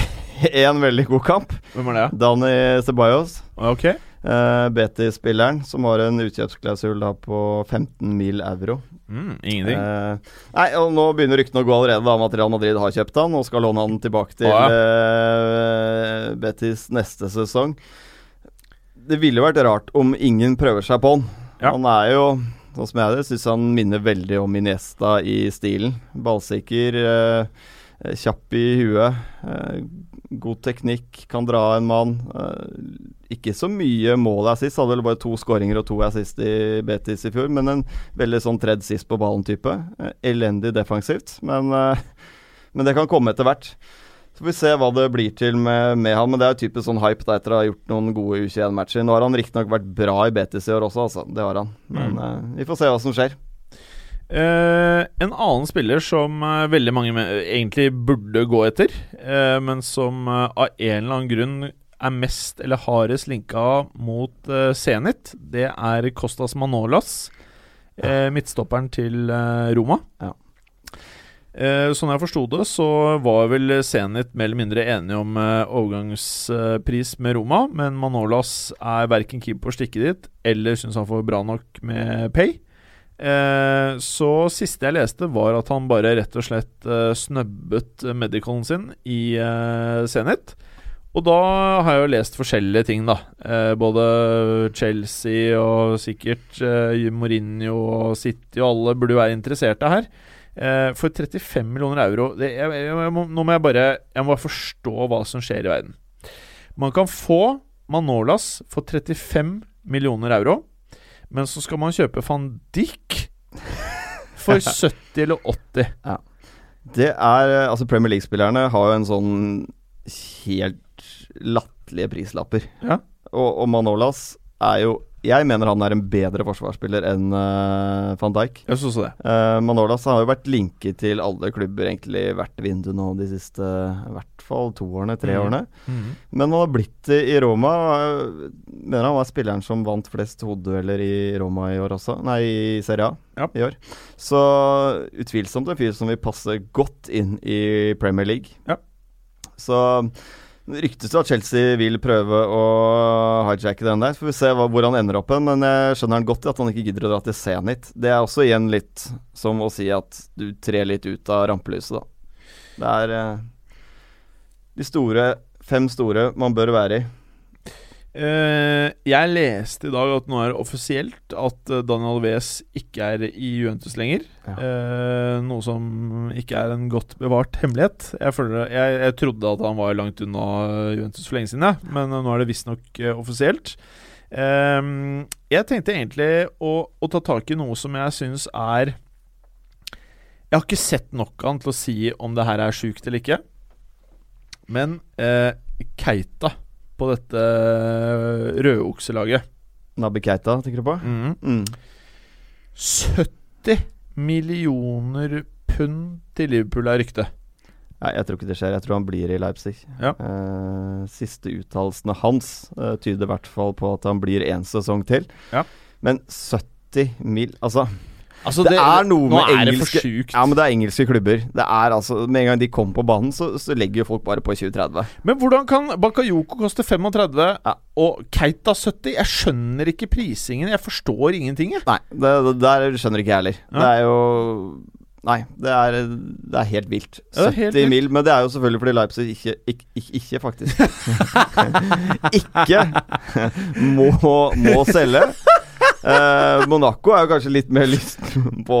*laughs* én veldig god kamp. Hvem er det? Dani Ceballos, Ok. Uh, BT-spilleren, som har en utkjøpsklausul på 15 mil euro. Mm, ingenting. Uh, nei, og Nå begynner ryktene å gå allerede da, om at Real Madrid har kjøpt han og skal låne han tilbake til oh, ja. uh, Betis neste sesong. Det ville vært rart om ingen prøver seg på han. Ja. Han er jo, sånn som jeg det, syns han minner veldig om Iniesta i stilen. Ballsikker, eh, kjapp i huet. Eh, god teknikk, kan dra en mann. Eh, ikke så mye mål assist, hadde vel bare to skåringer og to assist i Betis i fjor, men en veldig sånn tredd sist på ballen-type. Eh, elendig defensivt, men, eh, men det kan komme etter hvert. Så får vi se hva det blir til med, med han, men det er jo typisk sånn hype da, etter å ha gjort noen gode U21-matcher. Nå har han riktignok vært bra i Betis i år også, altså. Det har han. Men eh, vi får se hva som skjer. Uh, en annen spiller som uh, veldig mange egentlig burde gå etter, men som av en eller annen grunn er mest eller hardest linka mot uh, Zenit, det er Kostas Manolas, midtstopperen til Roma. Ja. Sånn jeg forsto det, så var vel Zenit mer eller mindre enige om eh, overgangspris med Roma, men Manolas er verken keen på å stikke dit eller syns han får bra nok med pay. Eh, så siste jeg leste, var at han bare rett og slett snubbet medicalen sin i Zenit. Og da har jeg jo lest forskjellige ting, da. Eh, både Chelsea og sikkert eh, Mourinho og City og alle burde jo være interesserte her. Eh, for 35 millioner euro det, jeg, jeg, jeg må, Nå må jeg bare Jeg må bare forstå hva som skjer i verden. Man kan få Manolas for 35 millioner euro, men så skal man kjøpe van Dijk for *laughs* 70 eller 80. Det er eh, Altså, Premier League-spillerne har jo en sånn helt latterlige prislapper. Ja. Og, og Manolas er jo Jeg mener han er en bedre forsvarsspiller enn uh, van Dijk. Jeg synes det. Uh, Manolas har jo vært linket til alle klubber egentlig hvert vindu nå de siste i hvert fall to årene, tre mm. årene. Mhm. Men han har blitt det i Roma. Uh, mener han var spilleren som vant flest hodedueller i Roma i år også. Nei, i Serie A Ja. i år. Så utvilsomt en fyr som vil passe godt inn i Premier League. Ja. Så det ryktes jo at Chelsea vil prøve å hijacke den der. Så får vi se hva, hvor han ender opp hen. Men jeg skjønner han godt at han ikke gidder å dra til Zenit. Det er også igjen litt som å si at du trer litt ut av rampelyset, da. Det er eh, de store, fem store man bør være i. Eh, jeg leste i dag at nå er det offisielt at eh, Daniel Alves ikke er i Juventus lenger. Ja. Eh, noe som ikke er en godt bevart hemmelighet. Jeg, føler, jeg, jeg trodde at han var langt unna Juventus for lenge siden, jeg. men nå er det visstnok uh, offisielt. Eh, jeg tenkte egentlig å, å ta tak i noe som jeg syns er Jeg har ikke sett nok av han til å si om det her er sjukt eller ikke. Men Keita på dette eh, rødokselaget. Nabi Keita, tenker du på? Mm. Mm. 70 millioner pund til Liverpool er ryktet. Nei, jeg tror ikke det skjer. Jeg tror han blir i Leipzig. Ja. Uh, siste uttalelsene hans uh, tyder i hvert fall på at han blir én sesong til. Ja. Men 70 mil Altså, Altså, Det er noe med engelske- ja, men det er engelske klubber. Det er altså Med en gang de kommer på banen, så, så legger jo folk bare på 2030. Men hvordan kan Bakayoko koste 35 Ja. og Keita 70? Jeg skjønner ikke prisingen. Jeg forstår ingenting, jeg. Nei, det, det der skjønner ikke jeg heller. Ja. Det er jo Nei, det er, det er helt vilt. Ja, det er helt 70 vilt. mil, men det er jo selvfølgelig fordi Leipzig ikke Ikke, ikke, ikke faktisk. *laughs* *laughs* ikke må, må selge. Eh, Monaco er jo kanskje litt mer lysten på,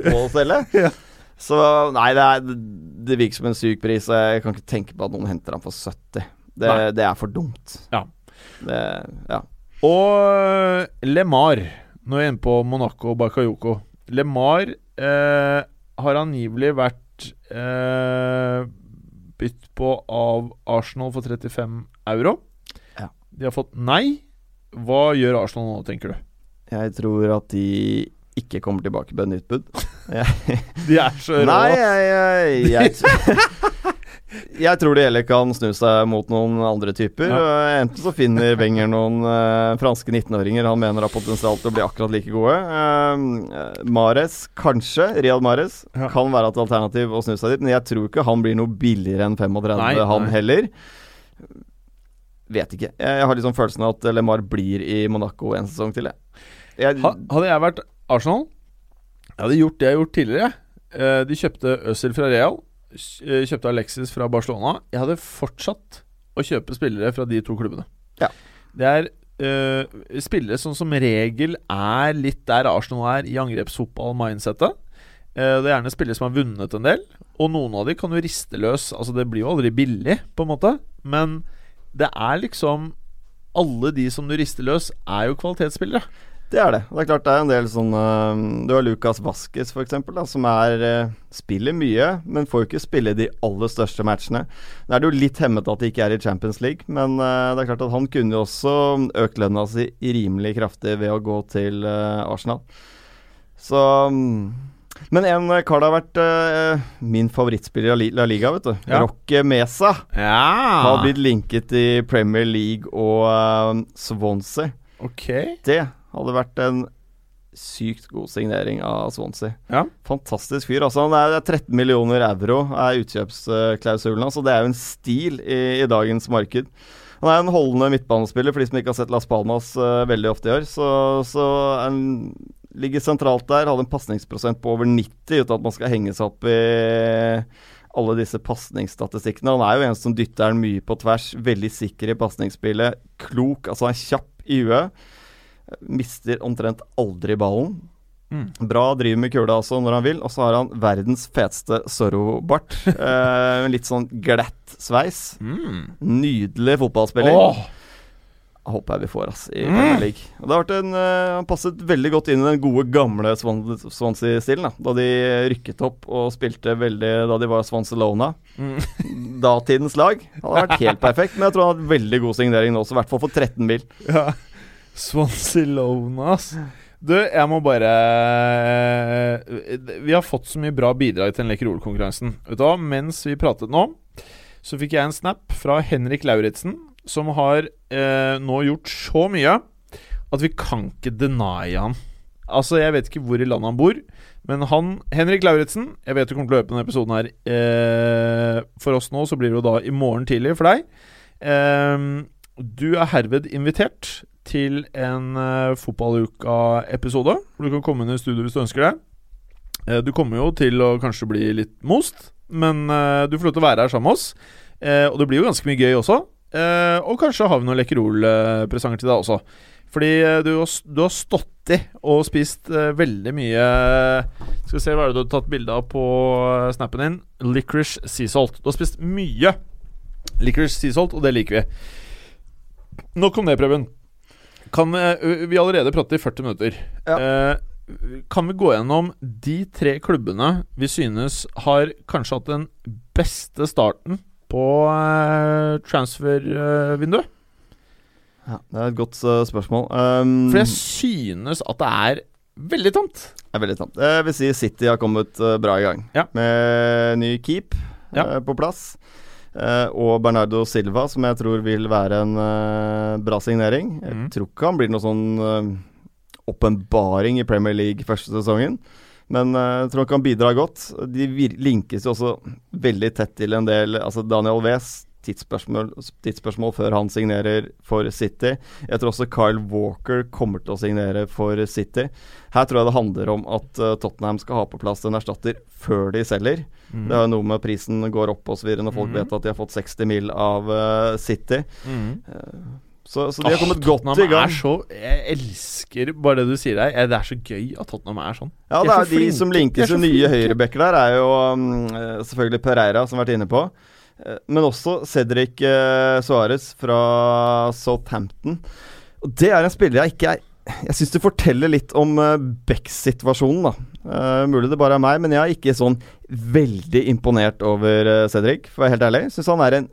på å selge. *laughs* Ja. Så nei, det, er, det virker som en syk pris. Jeg kan ikke tenke på at noen henter ham for 70. Det, det er for dumt. Ja. Det, ja. Og LeMar, nå er jeg inne på Monaco og Bakayoko. LeMar eh, har angivelig vært eh, bytt på av Arsenal for 35 euro. Ja. De har fått nei. Hva gjør Arsenal nå, tenker du? Jeg tror at de ikke kommer tilbake med nytt bud. *laughs* De er så rå. nei, jeg, jeg, jeg, *laughs* jeg tror de heller kan snu seg mot noen andre typer. Ja. Enten så finner Wenger noen uh, franske 19-åringer han mener har potensial til å bli akkurat like gode. Uh, Mares, kanskje. Riyad Mares Ja. kan være et alternativ å snu seg dit, men jeg tror ikke han blir noe billigere enn 35, Nei, han nei. heller. Vet ikke. Jeg har liksom følelsen av at LeMar blir i Monaco en sesong til, jeg. Jeg Ha, hadde jeg vært Arsenal, jeg hadde gjort det jeg har gjort tidligere. Eh, de kjøpte Øzil fra Real, eh, kjøpte Alexis fra Barcelona. Jeg hadde fortsatt å kjøpe spillere fra de to klubbene. Ja. Det er uh, spillere som som regel er litt der Arsenal er i angrepsfotball-mindsettet. Uh, det er gjerne spillere som har vunnet en del, og noen av de kan jo riste løs. Altså Det blir jo aldri billig, på en måte, men det er liksom Alle de som du rister løs, er jo kvalitetsspillere. Det er det. Det er klart det er en del sånn øh, Du har Lucas Vasques f.eks., som er øh, spiller mye, men får jo ikke spille de aller største matchene. Da er det jo litt hemmet at de ikke er i Champions League, men øh, det er klart at han kunne jo også økt lønna si rimelig kraftig ved å gå til øh, Arsenal. Så mm, Men en kar det har vært min favorittspiller i La Liga, vet du. Ja. Roque Mesa. Ja Har blitt linket i Premier League og Swansea. Okay. Det hadde vært en sykt god signering av Swansea. Ja. Fantastisk fyr. Altså, det er 13 millioner euro er utkjøpsklausulen hans, og det er jo en stil i, i dagens marked. Han er en holdende midtbanespiller, for de som ikke har sett Las Palmas uh, veldig ofte i år. Så, så han ligger sentralt der. Hadde en pasningsprosent på over 90, uten at man skal henge seg opp i alle disse pasningsstatistikkene. Han er jo en som dytter den mye på tvers. Veldig sikker i pasningsspillet. Klok. Altså, han er kjapp i huet. Mister omtrent aldri ballen. Mm. Bra, driver med kula altså når han vil. Og så har han verdens feteste Zorro-bart. *laughs* Eh, litt sånn glatt sveis. Mm. Nydelig fotballspiller. Åh, Håper jeg vi får ass i Mm. Premier League. Og det har vært en, eh, Han passet veldig godt inn i den gode, gamle Swan- Swansea-stilen. Da. da de rykket opp og spilte veldig da de var Swansalona. Mm. Datidens lag. Det hadde vært helt perfekt. Men jeg tror han har hatt veldig god signering nå, så i hvert fall for 13 mil. ja. Swansea Lone, ass. Du, jeg må bare Vi har fått så mye bra bidrag til den lekker Ol-konkurransen. Vet du hva, Mens vi pratet nå, så fikk jeg en snap fra Henrik Lauritzen, som har eh, nå gjort så mye at vi kan ikke deny han. Altså, jeg vet ikke hvor i landet han bor, men han, Henrik Lauritzen Jeg vet du kommer til å på denne episoden her eh, For oss nå så blir det jo da i morgen tidlig for deg. Eh, du er herved invitert til en uh, Fotballuka-episode, hvor du kan komme inn i studio hvis du ønsker det. Uh, du kommer jo til å kanskje bli litt most, men uh, du får lov til å være her sammen med oss. Og det blir jo ganske mye gøy også. Og kanskje har vi noen Lekkerol-presanger til deg også. Fordi du, du har stått i og spist veldig mye Skal vi se, hva er det du har tatt bilde av på snappen din? Licorice sea salt. Du har spist mye licorice sea salt, og det liker vi. Nok om det, Preben. Kan, eh, vi allerede pratet i 40 minutter. Eh, kan vi gå gjennom de tre klubbene vi synes har kanskje hatt den beste starten på eh, transfervinduet? Ja, det er et godt spørsmål. Um, For jeg synes at det er veldig tamt. Det er veldig tamt. Jeg vil si City har kommet bra i gang. Ja. Med ny keep Ja. på plass. Eh, og Bernardo Silva, som jeg tror vil være en eh, bra signering. Jeg Mhm. tror ikke han blir noen sånn eh, åpenbaring i Premier League første sesongen. Men jeg tror han kan bidra godt. De linkes jo også veldig tett til en del Altså Daniel Wes. Tidsspørsmål, tidsspørsmål før han signerer for City. Jeg tror også Kyle Walker kommer til å signere for City. Her tror jeg det handler om at eh, Tottenham skal ha på plass en erstatter før de selger. Det er jo noe med prisen går opp osv. når folk mm. vet at de har fått 60 mil av uh, City. Mm. Så, så de har kommet kommet godt Tottenham i gang. Er så, jeg elsker bare det du sier der. Det er så gøy at Tottenham er sånn. Ja, det er er de som De er linkes så til nye høyrebacker der, er jo mm, eh, selvfølgelig Pereira, som har vært inne på. Eh, Men også Cedric uh, Suárez fra Southampton. Og det er en spiller jeg ikke er Jeg syns det forteller litt om uh, Beck-situasjonen, da. Uh, mulig det bare er meg, men jeg er ikke sånn veldig imponert over eh, Cedric, for å være helt ærlig. Syns han er en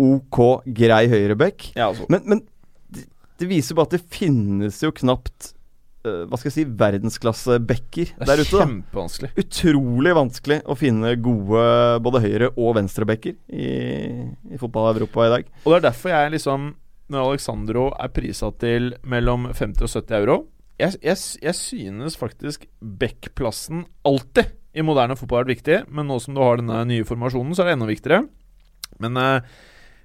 ok, grei høyreback. Ja, altså. Men, men det, det viser bare at det finnes jo knapt eh, Hva skal jeg si verdensklassebacker der er ute. da kjempevanskelig. Utrolig vanskelig å finne gode både høyre- og venstrebacker i, i fotball-Europa i dag. Og det er derfor jeg liksom Når Alexandro er prisa til mellom 50 og 70 euro Jeg, jeg, jeg synes faktisk Beck-plassen alltid i moderne fotball vært viktig, men nå som du har denne nye formasjonen, så er det enda viktigere. Men eh,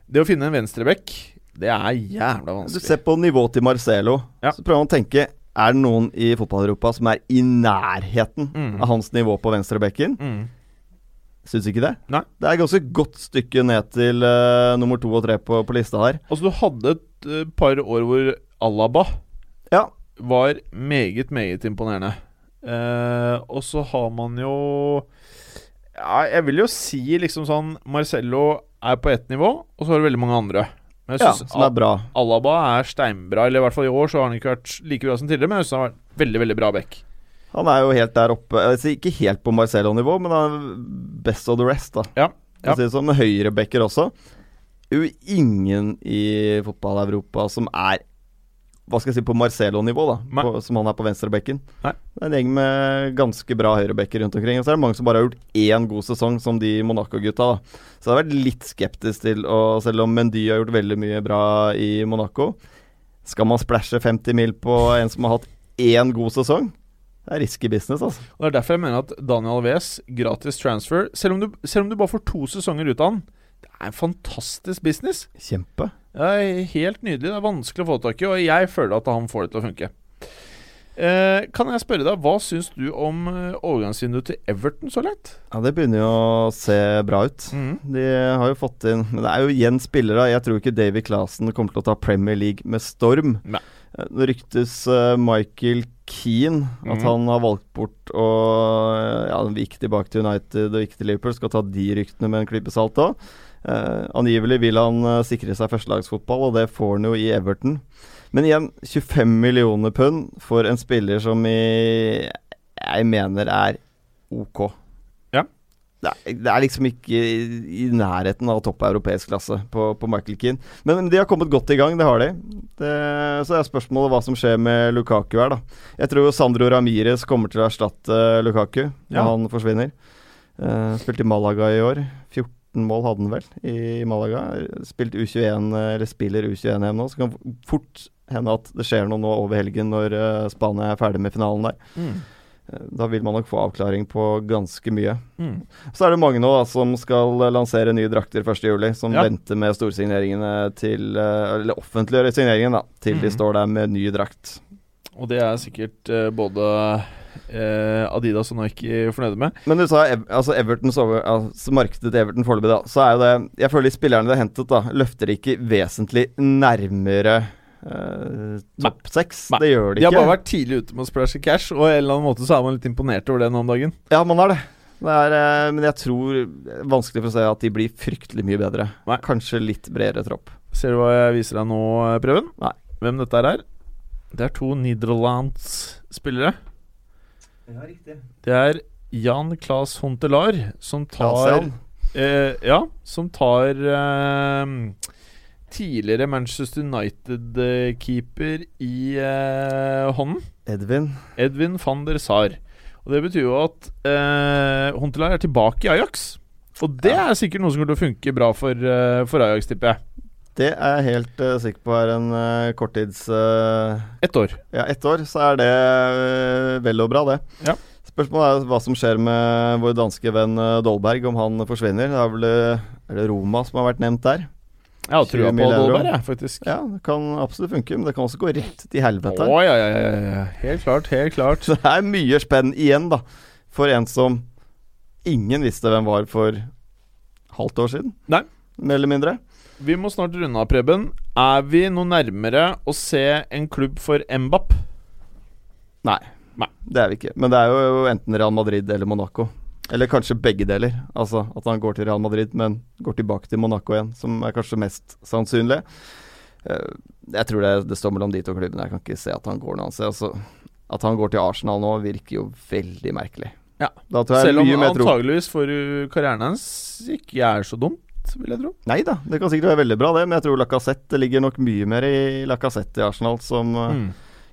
det å finne en venstreback, det er jævla Du vanskelig. ser på nivået til Marcelo, Ja. så prøver man å tenke Er det noen i fotball-Europa som er i nærheten Mm. av hans nivå på venstrebekken? Mm. Syns ikke det. Nei. Det er et ganske godt stykke ned til uh, nummer to og tre på, på lista her. Altså, du hadde et uh, par år hvor Alaba Ja, var meget, meget imponerende. Uh, og så har man jo Ja, jeg vil jo si liksom sånn Marcello er på ett nivå, og så har du veldig mange andre. Men jeg ja som er bra. Alaba er steinbra, eller i hvert fall i år så har han ikke vært like bra som tidligere, men jeg synes han har vært veldig, veldig bra back. Han er jo helt der oppe. altså, ikke helt på Marcelo-nivå, men han er best of the rest, da. Ja, ja. si sånn, høyrebacker også. Jo ingen i fotball-Europa som er hva skal jeg si, på Marcelo-nivå, da. På, som han er på venstrebekken. Nei. Det er en gjeng med ganske bra høyrebekker rundt omkring. Og så er det mange som bare har gjort én god sesong, som de Monaco-gutta. da Så jeg har vært litt skeptisk til å Selv om Mendy har gjort veldig mye bra i Monaco, skal man splæsje 50 mil på en som har hatt én god sesong? Det er risky business, altså. Og Det er derfor jeg mener at Daniel Alves, gratis transfer Selv om du, selv om du bare får to sesonger ut av han, er en fantastisk business. Kjempe. Det er helt nydelig. Det er vanskelig å få tak i, og jeg føler at han får det til å funke. Eh, kan jeg spørre deg, Hva syns du om eh, overgangsvinduet til Everton så langt? Ja, det begynner jo å se bra ut. De har jo fått inn Men det er jo igjen spillere. Jeg tror ikke Davy Clasen kommer til å ta Premier League med storm. Nei. Eh, Det ryktes eh, Michael Keane, at mm. han har valgt bort å Ja, gikk tilbake til United og gikk til Liverpool. Skal ta de ryktene med en klype salt òg. Eh, angivelig vil han uh, sikre seg førstelagsfotball, og det får han jo i Everton. Men igjen, 25 millioner pund for en spiller som i, jeg mener er ok. Ja. Det er, det er liksom ikke i, i nærheten av topp europeisk klasse på, på Michael Keane. Men de har kommet godt i gang, det har de. Det, så er spørsmålet hva som skjer med Lukaku her, da. Jeg tror Sandro Ramires kommer til å erstatte Lukaku når Ja. han forsvinner. Uh, spilte i Malaga i år. 14 mål hadde han vel i Malaga. Spilt U21, eh, eller spiller U21-EM nå, så kan fort hende at det skjer noe nå over helgen når eh, Spania er ferdig med finalen der. Mm. Eh, Da vil man nok få avklaring på ganske mye. Mm. Så er det mange nå da som skal eh, lansere nye drakter 1.7, som Ja. venter med storsigneringene til Eller offentliggjøre signeringen, da, til de Mhm. står der med ny drakt. Og det er sikkert både eh, Adidas og Nike fornøyde med. Men du sa altså Evertons over, altså markedet til Everton foreløpig, da. Så er jo det Jeg føler de spillerne de har hentet, da, løfter ikke vesentlig nærmere eh, topp seks. Det gjør de ikke. De har bare vært tidlig ute med å splæsje cash, og i en eller annen måte så er man litt imponert over det nå om dagen. Ja, man har det. det er, eh, men jeg tror Vanskelig for å si at de blir fryktelig mye bedre. Nei. Kanskje litt bredere tropp. Ser du hva jeg viser deg nå, Prøven? Nei. Hvem dette er? Det er to Nederlands-spillere. Ja, riktig. Det er Jan Claes Hontelar som tar eh, Ja, som tar eh, tidligere Manchester United-keeper i eh, hånden. Edvin. Edvin van der Sar. Og Det betyr jo at eh, Hontelar er tilbake i Ajax. Og det Ja. er sikkert noe som kommer til å funke bra for, eh, for Ajax, tipper jeg. Det er jeg helt uh, sikker på er en uh, korttids... Uh, Ett år. ja, ett år, så er det uh, vel og bra, det. Ja. Spørsmålet er hva som skjer med vår danske venn Dolberg, om han forsvinner. Det er vel er det Roma som har vært nevnt der. Jeg har trua på. Dolberg, jeg, faktisk. Ja, det kan absolutt funke, men det kan også gå rett til helvete. ja, ja, ja, ja. Helt klart, helt klart. Så det er mye spenn igjen, da. For en som ingen visste hvem var for halvt år siden. Nei. Mer eller mindre. Vi må snart runde av, Preben. Er vi noe nærmere å se en klubb for Mbapp? Nei. Nei. Det er vi ikke. Men det er jo enten Real Madrid eller Monaco. Eller kanskje begge deler. Altså at han går til Real Madrid, men går tilbake til Monaco igjen, som er kanskje mest sannsynlig. Eh, jeg tror det, det står mellom de to klubbene. Jeg kan ikke se at han går noe annet. Altså, at han går til Arsenal nå, virker jo veldig merkelig. Ja. Selv om antageligvis for karrieren hans ikke er så dumt, vil jeg tro. Nei da, det kan sikkert være veldig bra, det. Men jeg tror Lacassette ligger nok mye mer i Lacassette i Arsenal, som eh, Mm.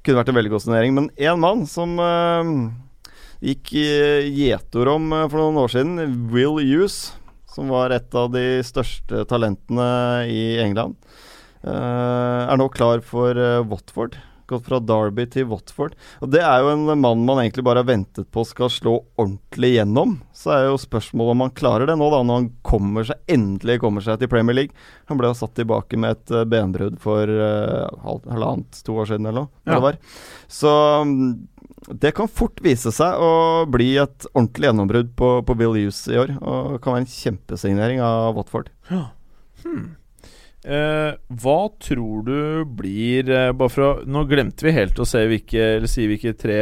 kunne vært en veldig god signering. Men én mann som uh, gikk i gjetord om eh, for noen år siden, Will Hughes, som var et av de største talentene i England, eh, er nå klar for eh, Watford. Gått fra Derby til Watford. Og Det er jo en mann man egentlig bare har ventet på skal slå ordentlig gjennom. Så er jo spørsmålet om han klarer det nå, da, når han kommer seg, endelig kommer seg til Premier League. Han ble jo satt tilbake med et eh, benbrudd for uh, halv- halvannet, to år siden eller noe. Ja. Det var. Så mm, det kan fort vise seg å bli et ordentlig gjennombrudd på, på Bill Hughes i år. Og kan være en kjempesignering av Watford. Ja. Hmm. Eh, hva tror du blir eh, Bare for å Nå glemte vi helt å se hvilke Eller si hvilke tre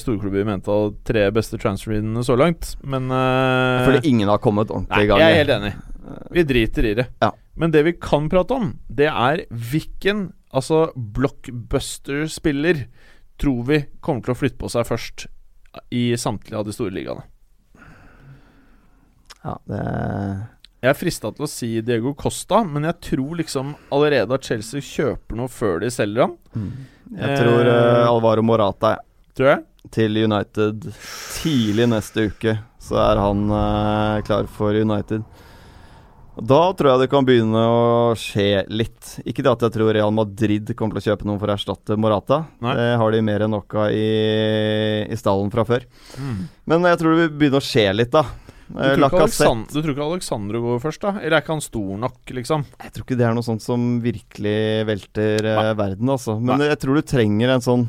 storklubber vi mente hadde tre beste transferene så langt, men eh, Fordi ingen har kommet Nei, ordentlig i gang. jeg er helt enig. Vi driter i det. Ja. Men det vi kan prate om, det er hvilken altså blockbuster-spiller tror vi kommer til å flytte på seg først i samtlige av de store ligaene. Ja, det Jeg er frista til å si Diego Costa, men jeg tror liksom allerede at Chelsea kjøper noe før de selger han. Jeg tror eh, Alvaro Morata Tror jeg. til United tidlig neste uke. Så er han eh, klar for United. Da tror jeg det kan begynne å skje litt. Ikke det at jeg tror Real Madrid kommer til å kjøpe noen for å erstatte Morata. Nei. Det har de mer enn nok av i, i stallen fra før. Men jeg tror det vil begynne å skje litt, da. Du Eh, tror, ikke Lacazette Alexand du tror ikke Alexandro går først, da? Eller er ikke han stor nok, liksom? Jeg tror ikke det er noe sånt som virkelig velter eh, Nei. verden, altså. Men jeg tror du trenger en sånn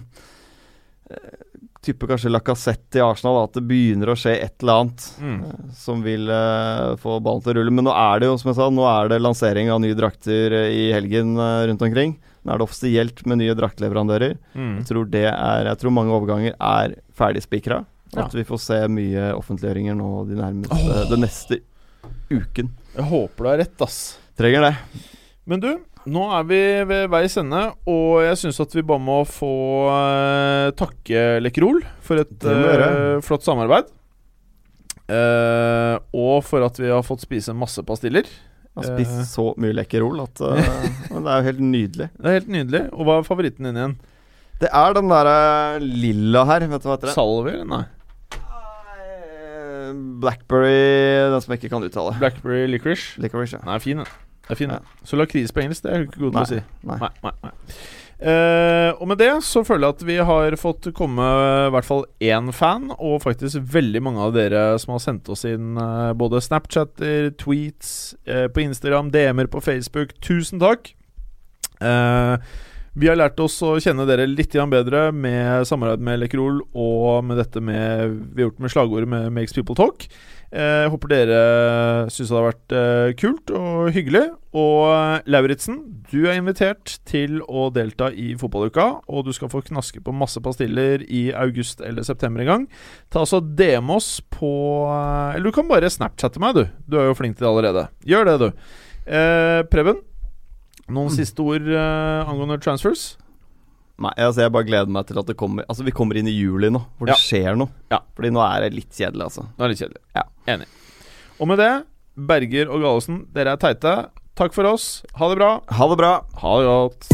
eh, type kanskje Lacassette i Arsenal, at det begynner å skje et eller annet Mm. som vil uh, få ballen til å rulle. Men nå er det jo, som jeg sa, nå er det lansering av nye drakter i helgen uh, rundt omkring. Nå er det offisielt med nye draktleverandører. Mm. Jeg tror det er Jeg tror mange overganger er ferdigspikra. At vi får se mye offentliggjøringer nå de nærmeste, oh. den neste uken. Jeg håper du har rett, ass. Trenger det. Men du, nå er vi ved veis ende, og jeg syns at vi bare må få uh, takke Lekkerol for et eh, flott samarbeid. Uh, og for at vi har fått spise masse pastiller. Jeg har spist så mye Lekkerol at *laughs* det er jo helt nydelig. Det er helt nydelig. Og hva er favoritten din igjen? Det er den derre lilla her, vet du hva heter det? Salvi? Nei. Blackberry Den som jeg ikke kan uttale. Blackberry licorice? Licorice, ja. Nei, fin den. Er fin Ja. Så lakris på engelsk, det er ikke god til å si. Nei. Nei, nei, nei. Uh, og med det så føler jeg at vi har fått komme i hvert fall én fan, og faktisk veldig mange av dere som har sendt oss inn uh, både Snapchatter, tweets uh, på Instagram, DM-er på Facebook. Tusen takk. Eh, vi har lært oss å kjenne dere litt bedre med samarbeid med Lekkerol og med dette med, vi har gjort med slagordet med 'Makes People Talk'. Eh, håper dere syns det har vært eh, kult og hyggelig. Og eh, Lauritzen, du er invitert til å delta i fotballuka, og du skal få knaske på masse pastiller i august eller september en gang. Ta altså DM oss på Eller du kan bare Snapchatte meg, du. Du er jo flink til det allerede. Gjør det, du. Eh, Preben, noen *clears throat* siste ord uh, angående transfers? Nei, altså jeg bare gleder meg til at det kommer Altså vi kommer inn i juli nå, hvor det ja. skjer noe. Ja. Fordi nå er det litt kjedelig, altså. Nå er det litt kjedelig. Ja. Enig. Og med det, Berger og Gallosen, dere er teite. Takk for oss. Ha det bra. Ha det bra. Ha det godt.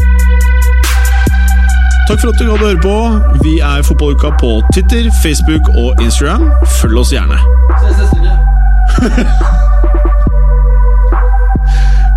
Takk for at du hadde høre på. Vi er Fotballuka på Twitter, Facebook og Instagram. Følg oss gjerne. Se Ses neste uke. *laughs*